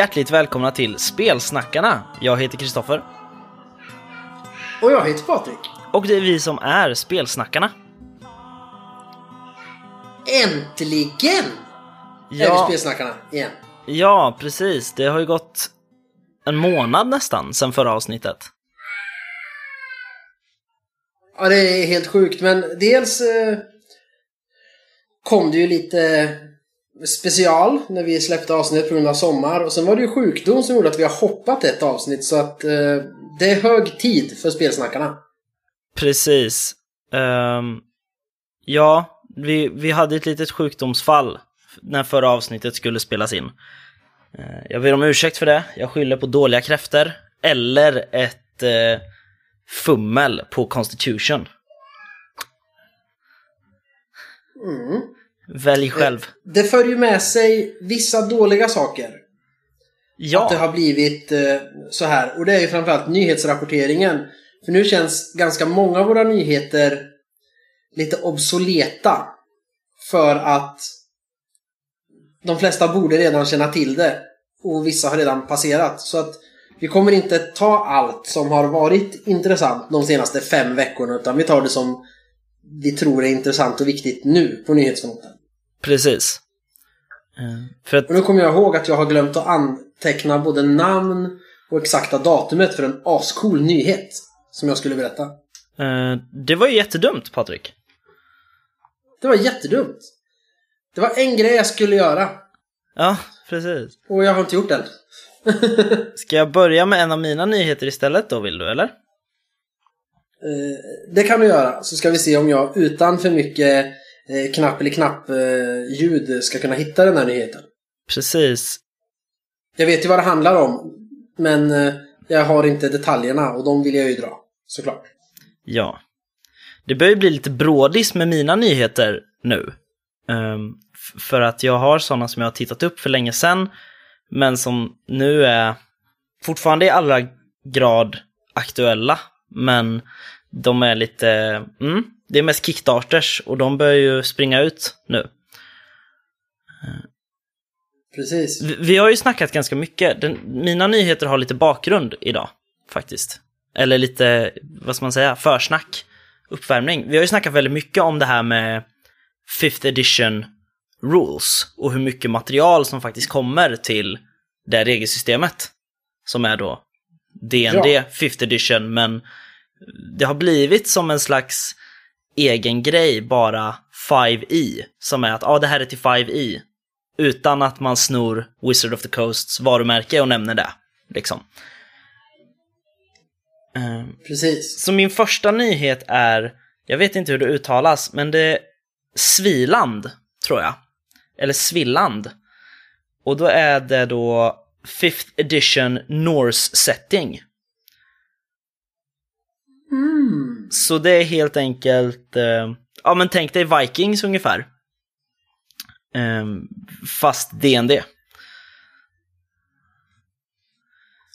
Hjärtligt välkomna till Spelsnackarna. Jag heter Kristoffer Och jag heter Patrik. och det är vi som är Spelsnackarna. Äntligen är vi Ja, Spelsnackarna igen. ja, precis. Det har ju gått en månad nästan sedan förra avsnittet. Ja, det är helt sjukt. Men dels eh, kom det ju lite special när vi släppte avsnittet på grund av sommar. Och sen var det ju sjukdom som gjorde att vi har hoppat ett avsnitt. Så att eh, det är hög tid för Spelsnackarna. Precis. Ehm, ja, vi, vi hade ett litet sjukdomsfall när förra avsnittet skulle spelas in. Eh, jag ber om ursäkt för det. Jag skyller på dåliga kräfter eller ett eh, fummel på Constitution. Mm. Välj själv. Det för ju med sig vissa dåliga saker. Att det Ja, har blivit eh, så här. Och det är ju framförallt nyhetsrapporteringen. För nu känns ganska många av våra nyheter lite obsoleta. För att de flesta borde redan känna till det. Och vissa har redan passerat. Så att vi kommer inte ta allt som har varit intressant de senaste fem veckorna. Utan vi tar det som vi tror är intressant och viktigt nu på nyhetsfronten. Precis. Eh, för att, Och nu kommer jag ihåg att jag har glömt att anteckna både namn och exakta datumet för en ascool nyhet. Som jag skulle berätta. eh, det var ju jättedumt, Patrik. Det var jättedumt. Det var en grej jag skulle göra. Ja, precis. Och jag har inte gjort den. Ska jag börja med en av mina nyheter istället då, vill du, eller? Eh, det kan du göra. Så ska vi se om jag utan för mycket knapp eller knapp eh, ljud ska kunna hitta den här nyheten. Precis. Jag vet ju vad det handlar om. Men eh, jag har inte detaljerna och de vill jag ju dra. Såklart. Ja. Det börjar ju bli lite brådis med mina nyheter nu. F- för att jag har sådana som jag har tittat upp för länge sedan, men som nu är fortfarande i allra grad aktuella, men de är lite, mm, det är mest kickstarters och de börjar ju springa ut nu. Precis. Vi, vi har ju snackat ganska mycket, Den, mina nyheter har lite bakgrund idag, faktiskt. Eller lite, vad ska man säga, försnack, uppvärmning. Vi har ju snackat väldigt mycket om det här med fifth edition rules och hur mycket material som faktiskt kommer till det regelsystemet. Som är då DND Ja. fifth edition, men det har blivit som en slags egen grej, bara 5e, som är att ja, det här är till 5e, utan att man snor Wizard of the Coasts varumärke och nämner det. Liksom. Eh, Precis. Så min första nyhet är, jag vet inte hur det uttalas, men det är Sviland, tror jag. Eller Svilland. Och då är det då 5th edition Norse setting. Mm. Så det är helt enkelt, eh, ja men tänk dig Vikings ungefär. Eh, fast DND.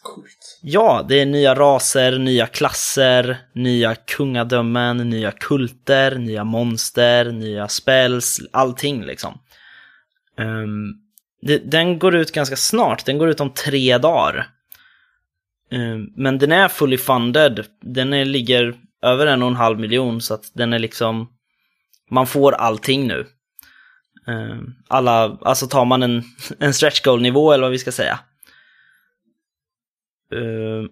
Coolt. Ja, det är nya raser, nya klasser, nya kungadömen, nya kulter, nya monster, nya spells, allting liksom. Ehm, det, den går ut ganska snart, den går ut om tre dagar. Eh, men den är fully funded, den är, ligger över en och en halv miljon så att den är liksom, man får allting nu. Eh, alla, alltså tar man en, en stretch goal nivå eller vad vi ska säga. Eh,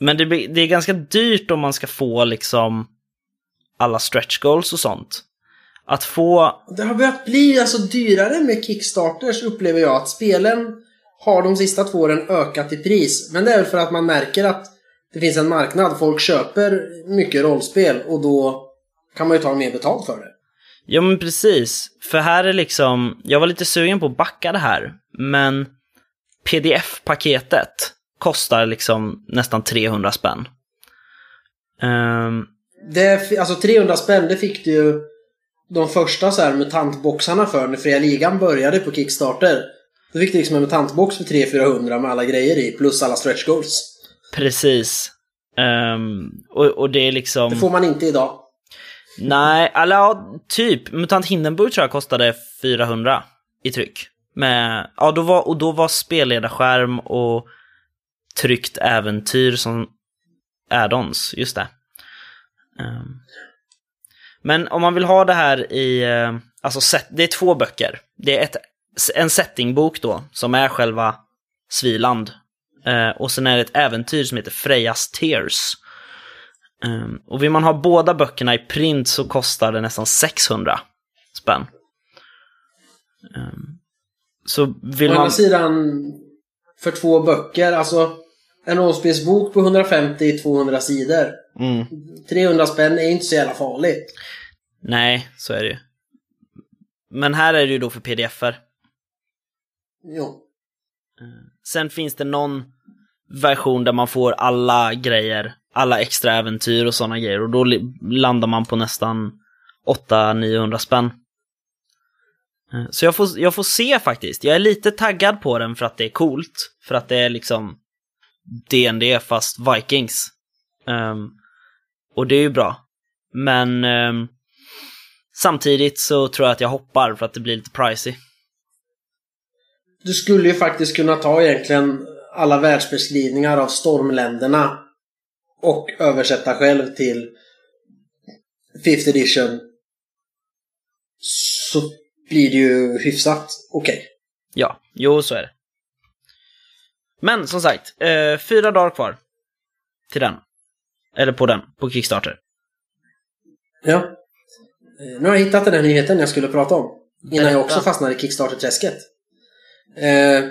men det, det är ganska dyrt om man ska få liksom alla stretch goals och sånt. Att få, Det har börjat bli alltså dyrare med Kickstarters upplever jag. Att spelen har de sista två åren ökat i pris. Men det är väl för att man märker att det finns en marknad. Folk köper mycket rollspel och då kan man ju ta mer betalt för det. ja men precis, för här är liksom, jag var lite sugen på att backa det här, men pdf-paketet kostar liksom nästan 300 spänn. Ehm, det alltså 300 spänn, det fick du ju de första så här mutantboxarna för när Fria Ligan började på Kickstarter. Då fick du liksom en mutantbox för 300-400 med alla grejer i, plus alla stretch goals. precis. Ehm, och, och det är liksom... Det får man inte idag. Nej, eller ja, typ. Mutant Hindenburg tror jag kostade 400 i tryck. Med, ja, då var, och då var spelledarskärm och tryckt äventyr som add-ons, just det. Um, men om man vill ha det här i, uh, alltså det är två böcker. Det är ett, en settingbok då, som är själva Sviland. Uh, och sen är det ett äventyr som heter Frejas Tears. Um, och vill man ha båda böckerna i print så kostar det nästan 600 spänn. Um, så vill Å man... andra sidan, för två böcker, alltså en rollspelsbok på 150-200 sidor. Mm. 300 spänn är inte så jävla farligt. Nej, så är det ju. Men här är det ju då för pdf-er. Jo. Eh, sen finns det någon version där man får alla grejer, alla extra äventyr och sådana grejer och då landar man på nästan 800-900 spänn. Eh, så jag får, jag får se faktiskt. Jag är lite taggad på den för att det är coolt. För att det är liksom DND fast Vikings. Um, och det är ju bra. Men um, samtidigt så tror jag att jag hoppar för att det blir lite pricey. Du skulle ju faktiskt kunna ta egentligen alla världsbeskrivningar av stormländerna och översätta själv till 5th edition. Så blir det ju hyfsat okej. Ja, jo så är det. Men som sagt, eh, fyra dagar kvar till den. Eller på den, på Kickstarter. Ja. Eh, Nu har jag hittat den här nyheten jag skulle prata om. Innan jag också fastnade i Kickstarter-träsket. Eh,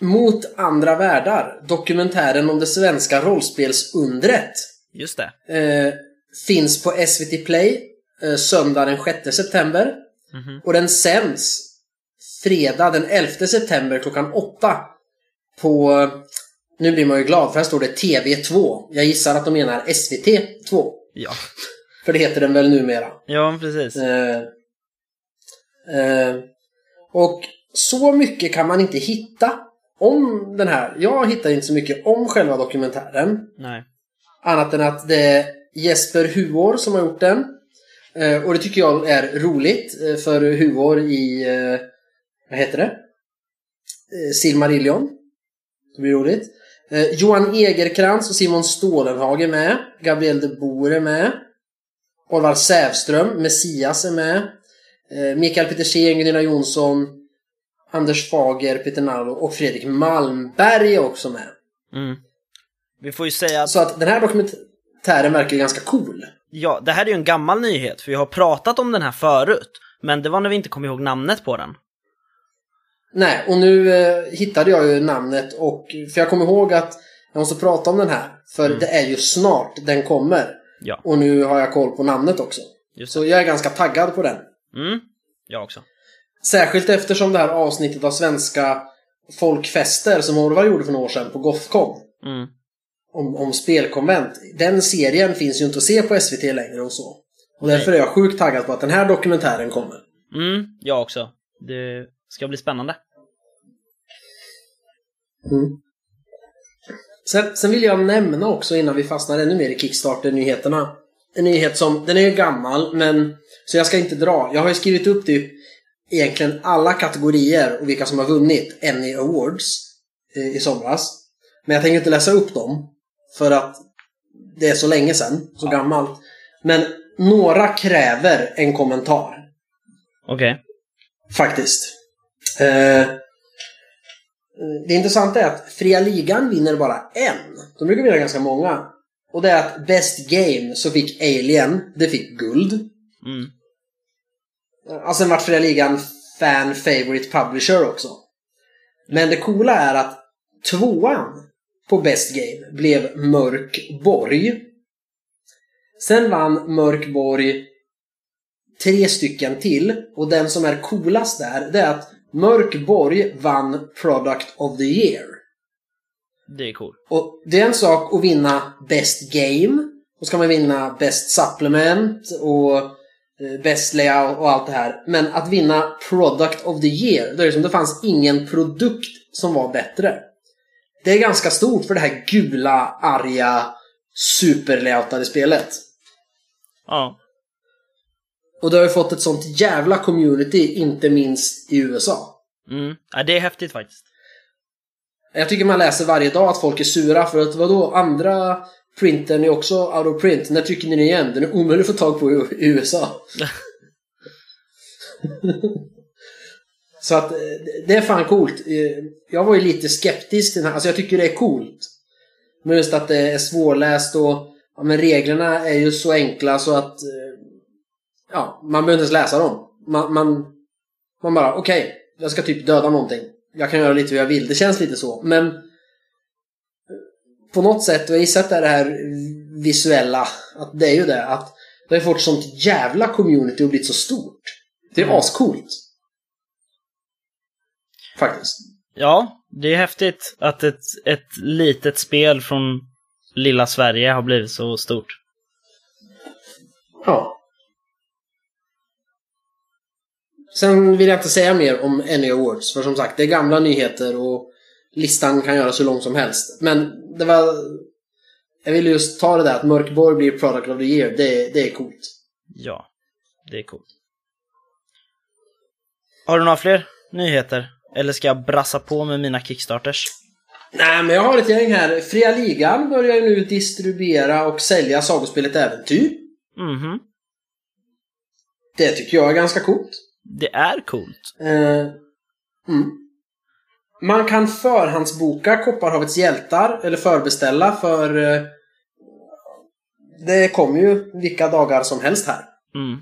Mot andra världar. Dokumentären om det svenska rollspelsundret. Just det. Eh, finns på SVT Play eh, söndag den 6 september. Mhm. Och den sänds fredag den 11 september klockan 8. På, nu blir man ju glad för här står det TV2. Jag gissar att de menar SVT2. Ja. För det heter den väl numera. Ja, precis. Eh, eh, och så mycket kan man inte hitta om den här. Jag hittar inte så mycket om själva dokumentären. Nej. Annat än att det är Jesper Huår som har gjort den. Eh, och det tycker jag är roligt. eh, För Huår i... Eh, vad heter det? Silmarillion. Det blir roligt. Johan Egerkrans och Simon Stålenhag är med. Gabriel de Boer är med. Orvar Sävström, Messias är med. Eh, Mikael Petersen, Gunilla Jonsson. Anders Fager, Peter Narlo och Fredrik Malmberg är också med. Mm. Vi får ju säga att, Så att den här dokumentären verkar ju ganska cool. ja, det här är ju en gammal nyhet, för vi har pratat om den här förut. Men det var när vi inte kom ihåg namnet på den. Nej, och nu eh, hittade jag ju namnet och för jag kommer ihåg att jag måste prata om den här. För Mm. det är ju snart den kommer. Ja, Och nu har jag koll på namnet också. just Så jag är ganska taggad på den. Mm, jag också. Särskilt eftersom det här avsnittet av svenska folkfester som Orvar gjorde för några år sedan på Gothcon. Mm. Om, om spelkonvent. Den serien finns ju inte att se på SVT längre och så. Och Nej. därför är jag sjukt taggad på att den här dokumentären kommer. Mm, jag också. Det ska bli spännande. Sen, sen vill jag nämna också innan vi fastnar ännu mer i Kickstarter-nyheterna. En nyhet som, den är ju gammal men så jag ska inte dra. Jag har ju skrivit upp typ egentligen alla kategorier och vilka som har vunnit Emmy Awards eh, i somras. Men jag tänker inte läsa upp dem för att det är så länge sedan, så gammalt. Men några kräver en kommentar. Okej. Faktiskt. Eh, det intressanta är att Fria Ligan vinner bara en. De brukar vinna ganska många. Och det är att Best Game så fick Alien, det fick guld. Mm. Och sen vart Fria Ligan Fan Favorite Publisher också. Men det coola är att tvåan på Best Game blev Mörk Borg. Sen vann Mörk Borg tre stycken till. Och den som är coolast där, det är att Mörk Borg vann Product of the Year. Det är cool. Och det är en sak att vinna Best Game. Då ska man vinna Best Supplement och eh, Layout och allt det här. Men att vinna Product of the Year, då är det som det fanns ingen produkt som var bättre. Det är ganska stort för det här gula, arga, superlayoutade spelet. Ja. Och det har ju fått ett sånt jävla community, inte minst i USA. Mm. Ja, det är häftigt faktiskt. Jag tycker man läser varje dag att folk är sura för att vadå, andra printern är också out of print. När trycker ni den igen? Den är omöjlig att få tag på i USA. Så att eh, det är fan coolt. Eh, jag var ju lite skeptisk till den här. Alltså jag tycker det är coolt. Men just att det är svårläst och ja, men reglerna är ju så enkla så att eh, ja, man behöver inte ens läsa dem. Man, man, man bara okej, jag ska typ döda någonting. Jag kan göra lite hur jag vill. Det känns lite så. Men på något sätt, och jag gissar att det är det här visuella, att det är ju det att det har fått sånt jävla community och blivit så stort. Det är Mm. ascoolt. Faktiskt. Ja, det är häftigt att ett, ett litet spel från lilla Sverige har blivit så stort. Ja. Sen vill jag inte säga mer om Any Awards, för som sagt, det är gamla nyheter och listan kan göras hur lång som helst. Men det var... Jag vill just ta det där att Mörkborg blir Product of the Year, det, det är coolt. Ja, det är coolt. Har du några fler nyheter? Eller ska jag brassa på med mina kickstarters? Nej, men jag har ett gäng här. Fria Ligan börjar ju nu distribuera och sälja sagospelet Äventyr. Mhm. Det tycker jag är ganska coolt. Det är coolt. Eh, mm. Man kan förhandsboka Kopparhavets hjältar, eller förbeställa för... Eh, det kommer ju vilka dagar som helst här. Mm.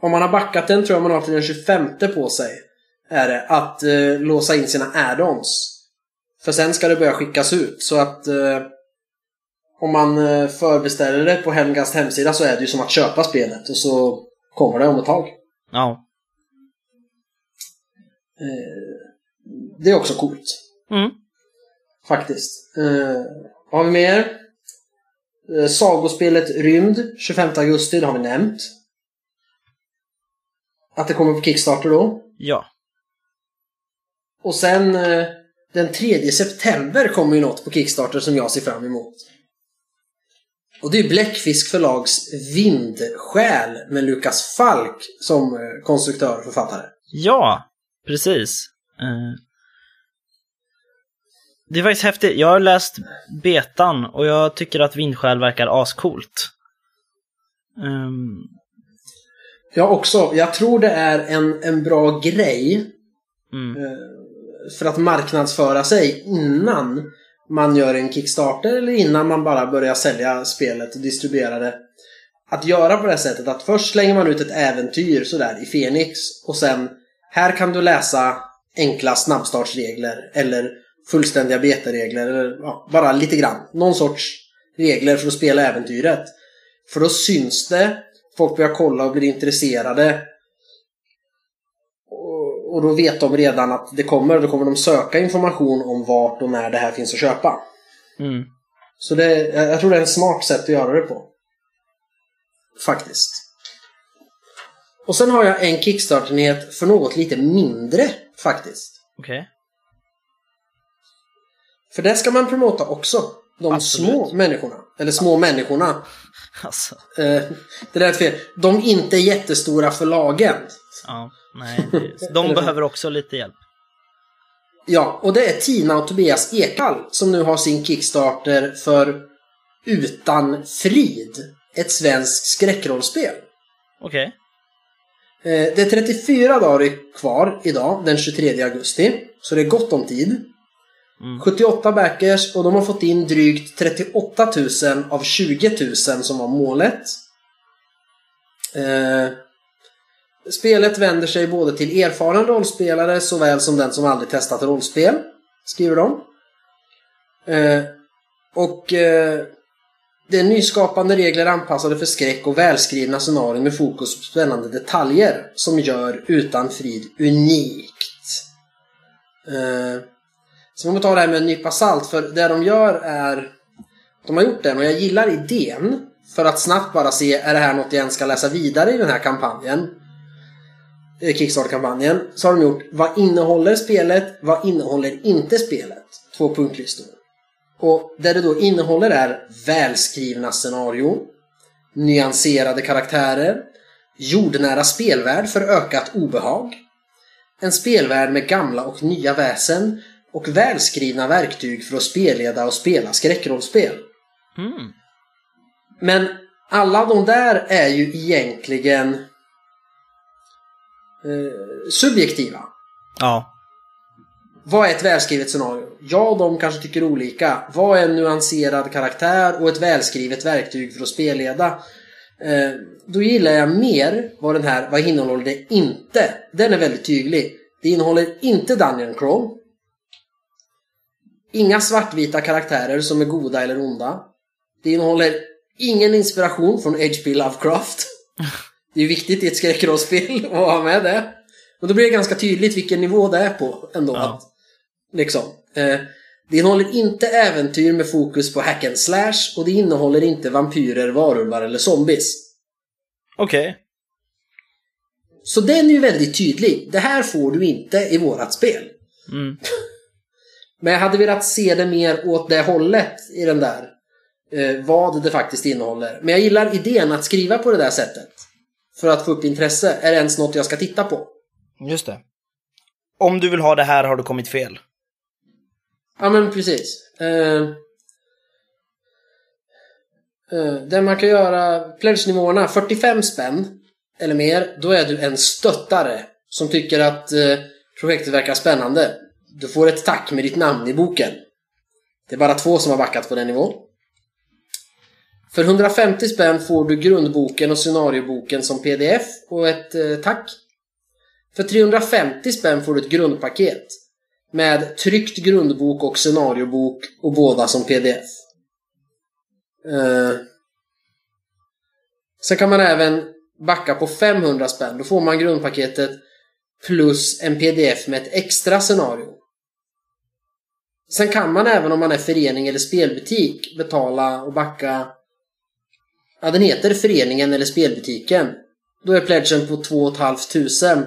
Om man har backat den tror jag man har till den 25 på sig. Är det, att eh, låsa in sina add-ons. För sen ska det börja skickas ut. Så att eh, om man eh, förbeställer det på Helmgast hemsida så är det ju som att köpa spelet. Och så kommer det om ett tag. Ja. Eh, det är också coolt. Mm. Faktiskt. Eh, har vi mer? Eh, sagospelet Rymd 25 augusti, det har vi nämnt. Att det kommer på Kickstarter då. Ja. Och sen eh, den 3 september kommer ju något på Kickstarter som jag ser fram emot. Och det är Bläckfisk förlags Vindsjäl med Lukas Falk som eh, konstruktör och författare. Ja, precis. Det är faktiskt häftigt. Jag har läst betan och jag tycker att Vindsjäl verkar ascoolt. Um, Jag också. Jag tror det är en, en bra grej mm, eh, för att marknadsföra sig innan man gör en Kickstarter eller innan man bara börjar sälja spelet och distribuera det. Att göra på det sättet att först slänger man ut ett äventyr sådär i Fenix och sen här kan du läsa enkla snabbstartsregler eller fullständiga betaregler eller ja, bara lite grann. Någon sorts regler för att spela äventyret. För då syns det, folk börjar kolla och blir intresserade och, och då vet de redan att det kommer, då kommer de söka information om vart och när det här finns att köpa. mm. Så det, jag tror det är ett smart sätt att göra det på. Faktiskt. Och sen har jag en Kickstarter-nyhet för något lite mindre faktiskt. Okej. För det ska man promota också. De Absolut. små människorna. Eller små människorna. Alltså, Eh, det lät fel. De inte jättestora förlagen. ja, nej. De behöver också lite hjälp. Ja, och det är Tina och Tobias Ekvall som nu har sin Kickstarter för Utan Frid. Ett svenskt skräckrollspel. Okej. Eh, Det är 34 dagar kvar idag, den 23 augusti. Så det är gott om tid. Mm. 78 backers och de har fått in drygt 38 000 av 20 000 som var målet. Eh, spelet vänder sig både till erfaren rollspelare såväl som den som aldrig testat rollspel, skriver de. Eh, och eh, det är nyskapande regler anpassade för skräck och välskrivna scenarion med fokus på spännande detaljer som gör Utan Frid unikt. Eh, så man får ta det här med en nypa salt för det de gör är de har gjort den och jag gillar idén för att snabbt bara se är det här något jag ens ska läsa vidare i den här kampanjen. Eh, Kickstarter-kampanjen. Så har de gjort vad innehåller spelet, vad innehåller inte spelet? Två punktlistor. Och det det då innehåller är välskrivna scenarion, nyanserade karaktärer, jordnära spelvärld för ökat obehag, en spelvärld med gamla och nya väsen och välskrivna verktyg för att spelleda och spela skräckrollspel. Mm. Men alla de där är ju egentligen eh, subjektiva. Ja. Vad är ett välskrivet scenario? Och de kanske tycker olika. Vad är en nyanserad karaktär och ett välskrivet verktyg för att spelleda? Eh, då gillar jag mer vad den här, vad innehåller det inte? Den är väldigt tydlig. Det innehåller inte Dungeon Crawl. Inga svartvita karaktärer som är goda eller onda. Det innehåller ingen inspiration från H.P. Lovecraft. Det är viktigt i ett skräckrollspel att ha med det. Och då blir det ganska tydligt vilken nivå det är på ändå. Ja. Att, liksom. Eh, det innehåller inte äventyr med fokus på hack and slash och det innehåller inte vampyrer, varulvar eller zombies. Okej. Så den är ju väldigt tydlig. Det här får du inte i vårat spel. Mm. Men jag hade velat se det mer åt det hållet i den där. Eh, vad det faktiskt innehåller. Men jag gillar idén att skriva på det där sättet. För att få upp intresse. Är det ens något jag ska titta på? Just det. Om du vill ha det här har du kommit fel. Ja men precis. Eh, eh, det man kan göra, pledge-nivåerna, 45 spänn eller mer, då är du en stöttare som tycker att eh, projektet verkar spännande. Du får ett tack med ditt namn i boken. Det är bara två som har backat på den nivån. För 150 spänn får du grundboken och scenarioboken som pdf och ett eh, tack. För 350 spänn får du ett grundpaket med tryckt grundbok och scenariobok och båda som pdf. Eh, sen kan man även backa på 500 spänn. Då får man grundpaketet plus en pdf med ett extra scenario. Sen kan man även om man är förening eller spelbutik betala och backa Ja, den heter föreningen eller spelbutiken. Då är pledgen på 2 500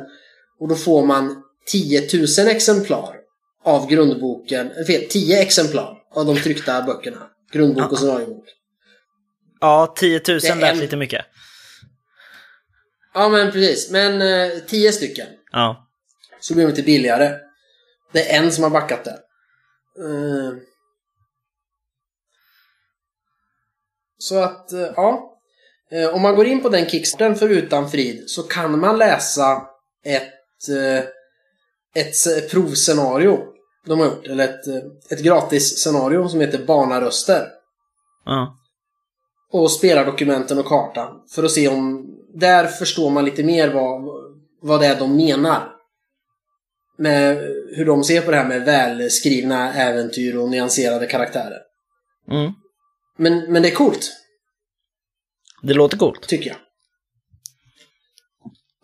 och då får man 10 000 exemplar av grundboken, eller fel, 10 exemplar av de tryckta böckerna. Grundbok och scenariobok. Ja, 10 000 Det är lät en- lite mycket. Ja men precis, men eh, 10 stycken. Ja. Så blir de lite billigare. Det är en som har backat där. Eh. Så att, eh, ja. Eh, Om man går in på den kickstarten för Utan Frid så kan man läsa ett, ett provscenario de har gjort. Eller ett, ett gratis scenario som heter Barnaröster. Ja. Och spelardokumenten och kartan. För att se om... Där förstår man lite mer vad, vad det är de menar. Med hur de ser på det här med välskrivna äventyr och nyanserade karaktärer. Mm. Men, men det är coolt, Det låter coolt. tycker jag.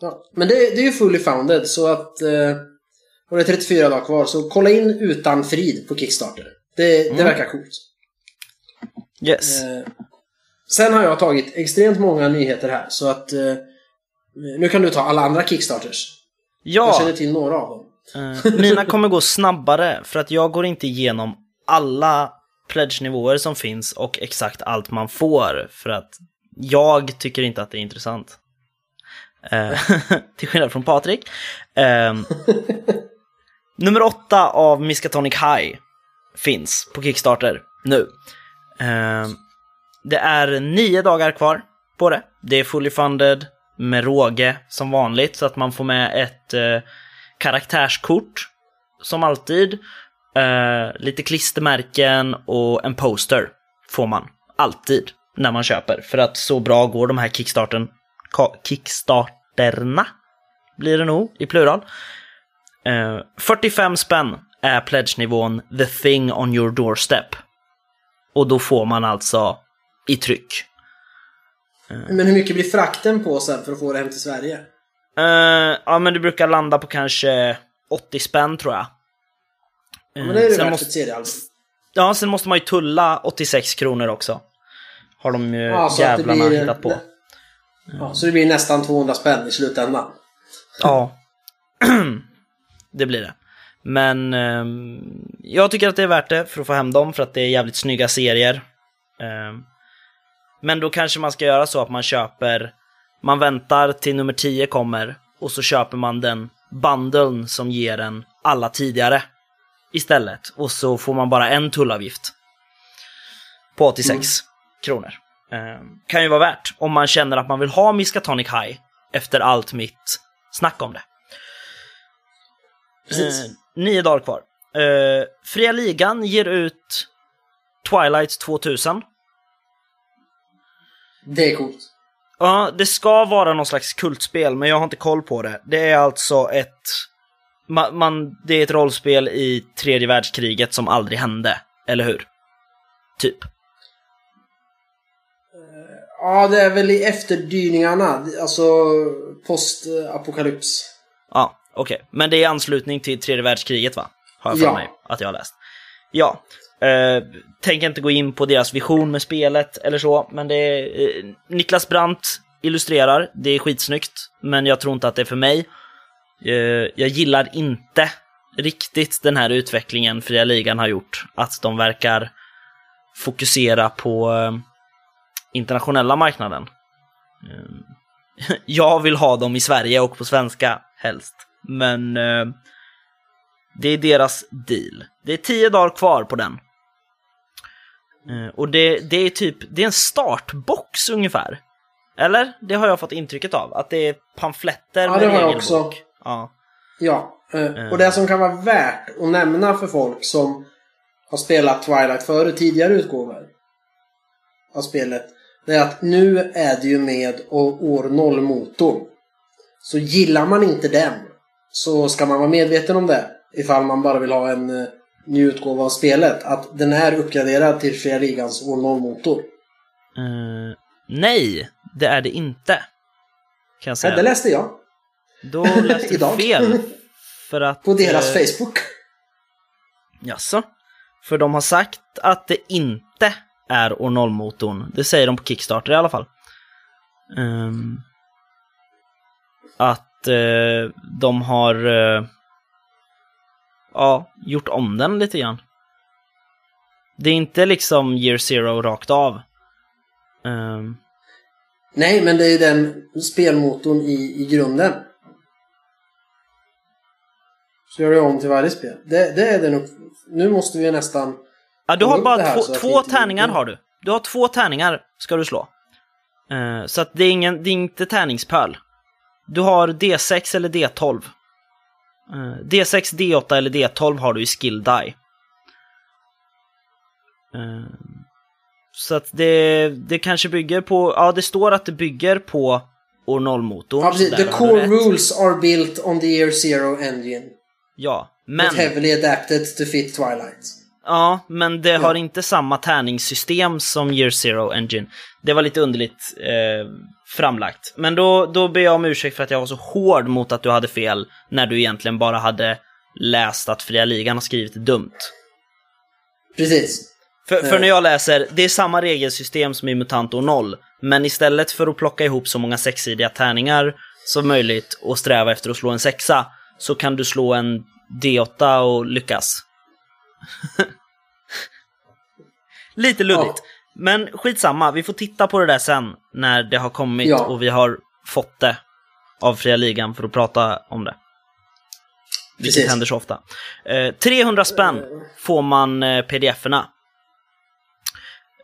Ja, men det, det är ju fully founded så att... Eh, och det är 34 dagar kvar, så kolla in Utan Frid på Kickstarter. Det, det Mm. verkar coolt. Yes. Eh, sen har jag tagit extremt många nyheter här så att eh, nu kan du ta alla andra Kickstarters. Jag Ja, känner till några av dem. Eh, mina kommer gå snabbare för att jag går inte igenom alla pledge-nivåer som finns och exakt allt man får för att jag tycker inte att det är intressant. Eh, till skillnad från Patrik. Eh, nummer åtta av Miskatonic High finns på Kickstarter nu. Det är nio dagar kvar på det. Det är fully funded med råge som vanligt så att man får med ett eh, karaktärskort som alltid. Eh, lite klistermärken och en poster får man alltid när man köper. För att så bra går de här kickstarten, kickstarterna blir det nog i plural. Eh, 45 spänn är pledge-nivån The thing on your doorstep. Och då får man alltså i tryck. Eh. Men hur mycket blir frakten på sen för att få det hem till Sverige? Eh, ja, men det brukar landa på kanske 80 spänn tror jag. Ja, men det är det sen värt måste, för seriealbum. ja, sen måste man ju tulla 86 kronor också. Har de ju Ja, det jävlarna blir- hittat på. Ja, så det blir nästan 200 spänn i slutändan. Ja. det blir det. Men ehm, jag tycker att det är värt det för att få hem dem för att det är jävligt snygga serier. Ehm, men då kanske man ska göra så att man köper Man väntar till nummer 10 kommer och så köper man den bundeln som ger en alla tidigare istället. Och så får man bara en tullavgift på 86 mm. kronor. Eh, kan ju vara värt om man känner att man vill ha Miskatonic High efter allt mitt snack om det. Eh, nio dagar kvar. Eh, Fria Ligan ger ut Twilight 2000. Det är coolt. Ja, det ska vara någon slags kultspel, men jag har inte koll på det. Det är alltså ett... Man, man, det är ett rollspel i tredje världskriget som aldrig hände, eller hur? Typ. Ja, det är väl i efterdyningarna, alltså postapokalyps. Ja, okej. Okay. Men det är i anslutning till tredje världskriget, va? Har jag för ja. mig att jag har läst. Ja. Eh, tänker inte gå in på deras vision med spelet eller så, men det är... Eh, Niklas Brandt illustrerar, det är skitsnyggt, men jag tror inte att det är för mig. Eh, jag gillar inte riktigt den här utvecklingen Fria Ligan har gjort. Att de verkar fokusera på eh, internationella marknaden. Eh, jag vill ha dem i Sverige och på svenska helst. Men eh, det är deras deal. Det är tio dagar kvar på den. Eh, och det, det är typ, det är en startbox ungefär. Eller? Det har jag fått intrycket av. Att det är pamfletter ja, med det har jag också. Ja. Ja. Eh, och det som kan vara värt att nämna för folk som har spelat Twilight före tidigare utgåvor av spelet det är att nu är det ju med år 0-motorn. Så gillar man inte den så ska man vara medveten om det. Ifall man bara vill ha en ny utgåva av spelet. Att den är uppgraderad till Fria Ligans år 0-motor. Uh, nej, det är det inte. Kan jag säga. Ja, det läste jag. Då läste du fel. För att, På deras uh, Facebook. Jaså? För de har sagt att det inte är år 0-motorn. Det säger de på Kickstarter i alla fall. Um, att uh, de har uh, ja, gjort om den lite grann. Det är inte liksom year zero rakt av. Um, Nej, men det är den spelmotorn i, i grunden. Så gör det om till varje spel. Det, det är den Nu måste vi nästan Ja, du har bara två, två tärningar har du. Du har två tärningar ska du slå. Uh, så att det är, ingen, det är inte tärningspöl. Du har D6 eller D12. Uh, D6, D8 eller D12 har du i skill die. Uh, så att det, det kanske bygger på, ja det står att det bygger på år 0-motorn. Ja, precis. The core rules are built on the year zero engine. Ja, men... But heavily adapted to fit Twilight. Ja, men det har inte samma tärningssystem som Year Zero Engine. Det var lite underligt eh, framlagt. Men då, då ber jag om ursäkt för att jag var så hård mot att du hade fel när du egentligen bara hade läst att Fria Ligan har skrivit dumt. Precis. För, för när jag läser, det är samma regelsystem som i Mutanto 0, men istället för att plocka ihop så många sexsidiga tärningar som möjligt och sträva efter att slå en sexa, så kan du slå en D8 och lyckas. Lite luddigt. Ja. Men skitsamma, vi får titta på det där sen när det har kommit ja. och vi har fått det av Fria Ligan för att prata om det. Vilket Precis. händer så ofta. Eh, 300 spänn får man eh, pdf-erna.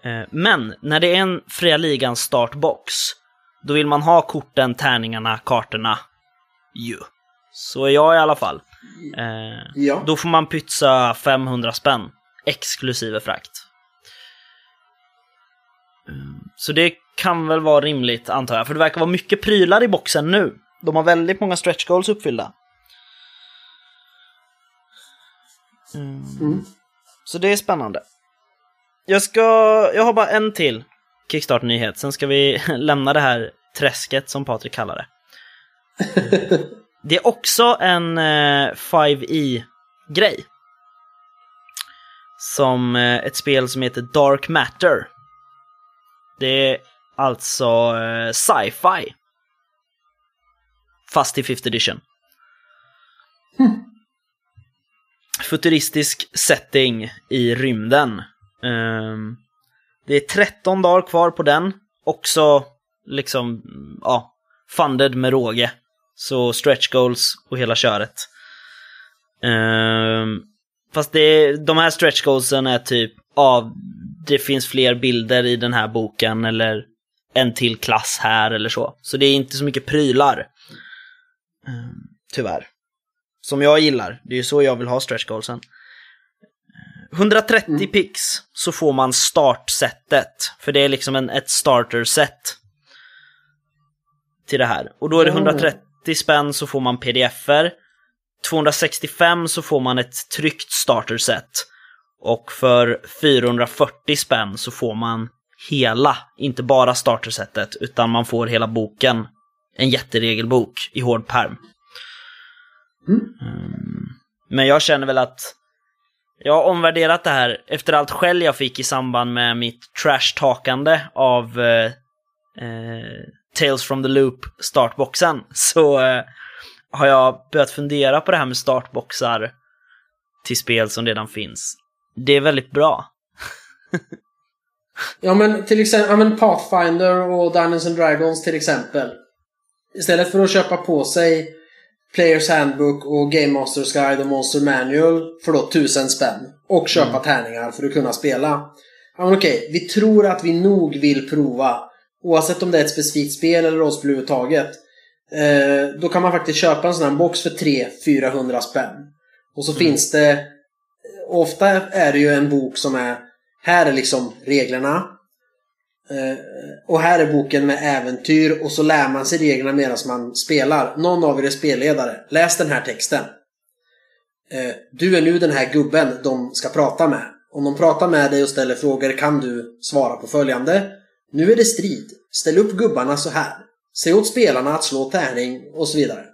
Eh, men när det är en Fria Ligan startbox, då vill man ha korten, tärningarna, kartorna. Ju. Så är jag i alla fall. Eh, ja. Då får man pytsa 500 spänn exklusive frakt. Eh, så det kan väl vara rimligt antar jag, för det verkar vara mycket prylar i boxen nu. De har väldigt många stretch goals uppfyllda. Mm. Mm. Så det är spännande. Jag ska, jag har bara en till Kickstart-nyhet, sen ska vi lämna det här träsket som Patrik kallar det. Det är också en eh, 5e-grej. Som eh, ett spel som heter Dark Matter. Det är alltså eh, sci-fi. Fast i 5th edition. Mm. Futuristisk setting i rymden. Um, det är 13 dagar kvar på den. Också liksom, ja, funded med råge. Så stretch goals och hela köret. Ehm, fast det, de här stretch goalsen är typ av, det finns fler bilder i den här boken eller en till klass här eller så. Så det är inte så mycket prylar. Ehm, tyvärr. Som jag gillar. Det är ju så jag vill ha stretch goalsen. 130 Mm. pix så får man startsättet. För det är liksom en, ett starter-set. Till det här. Och då är det Mm. 130 spänn så får man pdf-er. 265 så får man ett tryckt starter-set. Och för 440 spänn så får man hela, inte bara starter-setet, utan man får hela boken. En jätteregelbok i hård perm. Mm. Mm. Men jag känner väl att jag har omvärderat det här efter allt skäll jag fick i samband med mitt trash-takande av eh, eh, Tales from the Loop startboxen. Så eh, har jag börjat fundera på det här med startboxar till spel som redan finns. Det är väldigt bra. Ja men till exempel, ja, men Pathfinder och Dungeons and Dragons till exempel. Istället för att köpa på sig Players Handbook och Game Masters Guide och Monster Manual för då tusen spänn. Och köpa Mm. tärningar för att kunna spela. Ja men okej, vi tror att vi nog vill prova. Oavsett om det är ett specifikt spel eller rollspel överhuvudtaget. Eh, då kan man faktiskt köpa en sån här box för 300-400 spänn. Och så Mm. finns det... Ofta är det ju en bok som är... Här är liksom reglerna. Eh, och här är boken med äventyr och så lär man sig reglerna medan man spelar. Någon av er är spelledare. Läs den här texten. Eh, du är nu den här gubben de ska prata med. Om de pratar med dig och ställer frågor kan du svara på följande. Nu är det strid. Ställ upp gubbarna så här. Se åt spelarna att slå tärning och så vidare.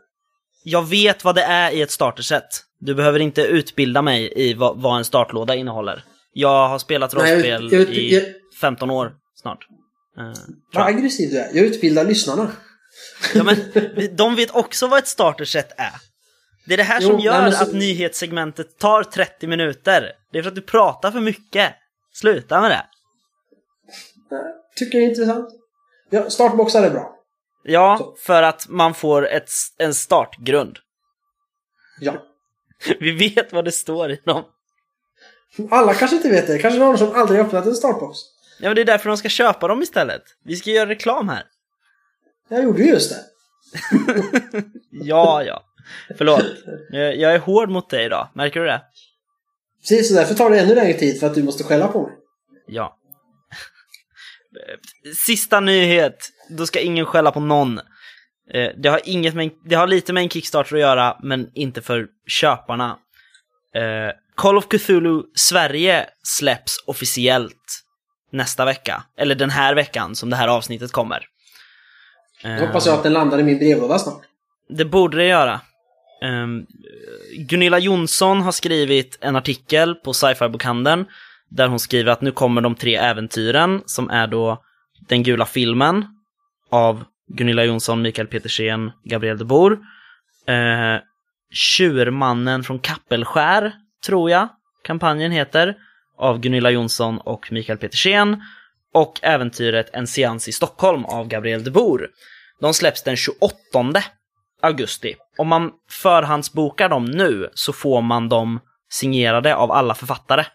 Jag vet vad det är i ett starterset. Du behöver inte utbilda mig i vad, vad en startlåda innehåller. Jag har spelat Nej, jag- rollspel jag- i jag- 15 år snart. Tror Vad jag. aggressiv du är. Jag utbildar lyssnarna. Ja, men de vet också vad ett starterset är. Det är det här Jo, som nej, gör men så- att nyhetssegmentet tar 30 minuter. Det är för att du pratar för mycket. Sluta med det. Tycker det är intressant. Ja, startboxar är bra. Ja, Så. för att man får ett, en startgrund. Ja. Vi vet vad det står i dem. Alla kanske inte vet det. Kanske någon som aldrig öppnat en startbox. Ja, men det är därför de ska köpa dem istället. Vi ska göra reklam här. Jag gjorde ju just det. Ja, ja. Förlåt. Jag är hård mot dig idag. Märker du det? Precis, så därför tar det ännu längre tid för att du måste skälla på mig. Ja. Sista nyhet. Då ska ingen skälla på någon. Eh, Det har, inget med, det har lite med en Kickstarter att göra, men inte för köparna. Eh, Call of Cthulhu Sverige släpps officiellt nästa vecka. Eller den här veckan som det här avsnittet kommer. Jag hoppas jag att den landar i min brevlåda snart. Det borde det göra. Um, Gunilla Jonsson har skrivit en artikel på sci-fi-bokhandeln där hon skriver att nu kommer de tre äventyren som är då Den gula filmen av Gunilla Jonsson, Mikael Petersen, Gabriel de Boer. Eh, Tjurmannen från Kappelskär, tror jag kampanjen heter, av Gunilla Jonsson och Mikael Petersen. Och äventyret En seans i Stockholm av Gabriel de Boer. De släpps den 28 augusti. Om man förhandsbokar dem nu så får man dem signerade av alla författare.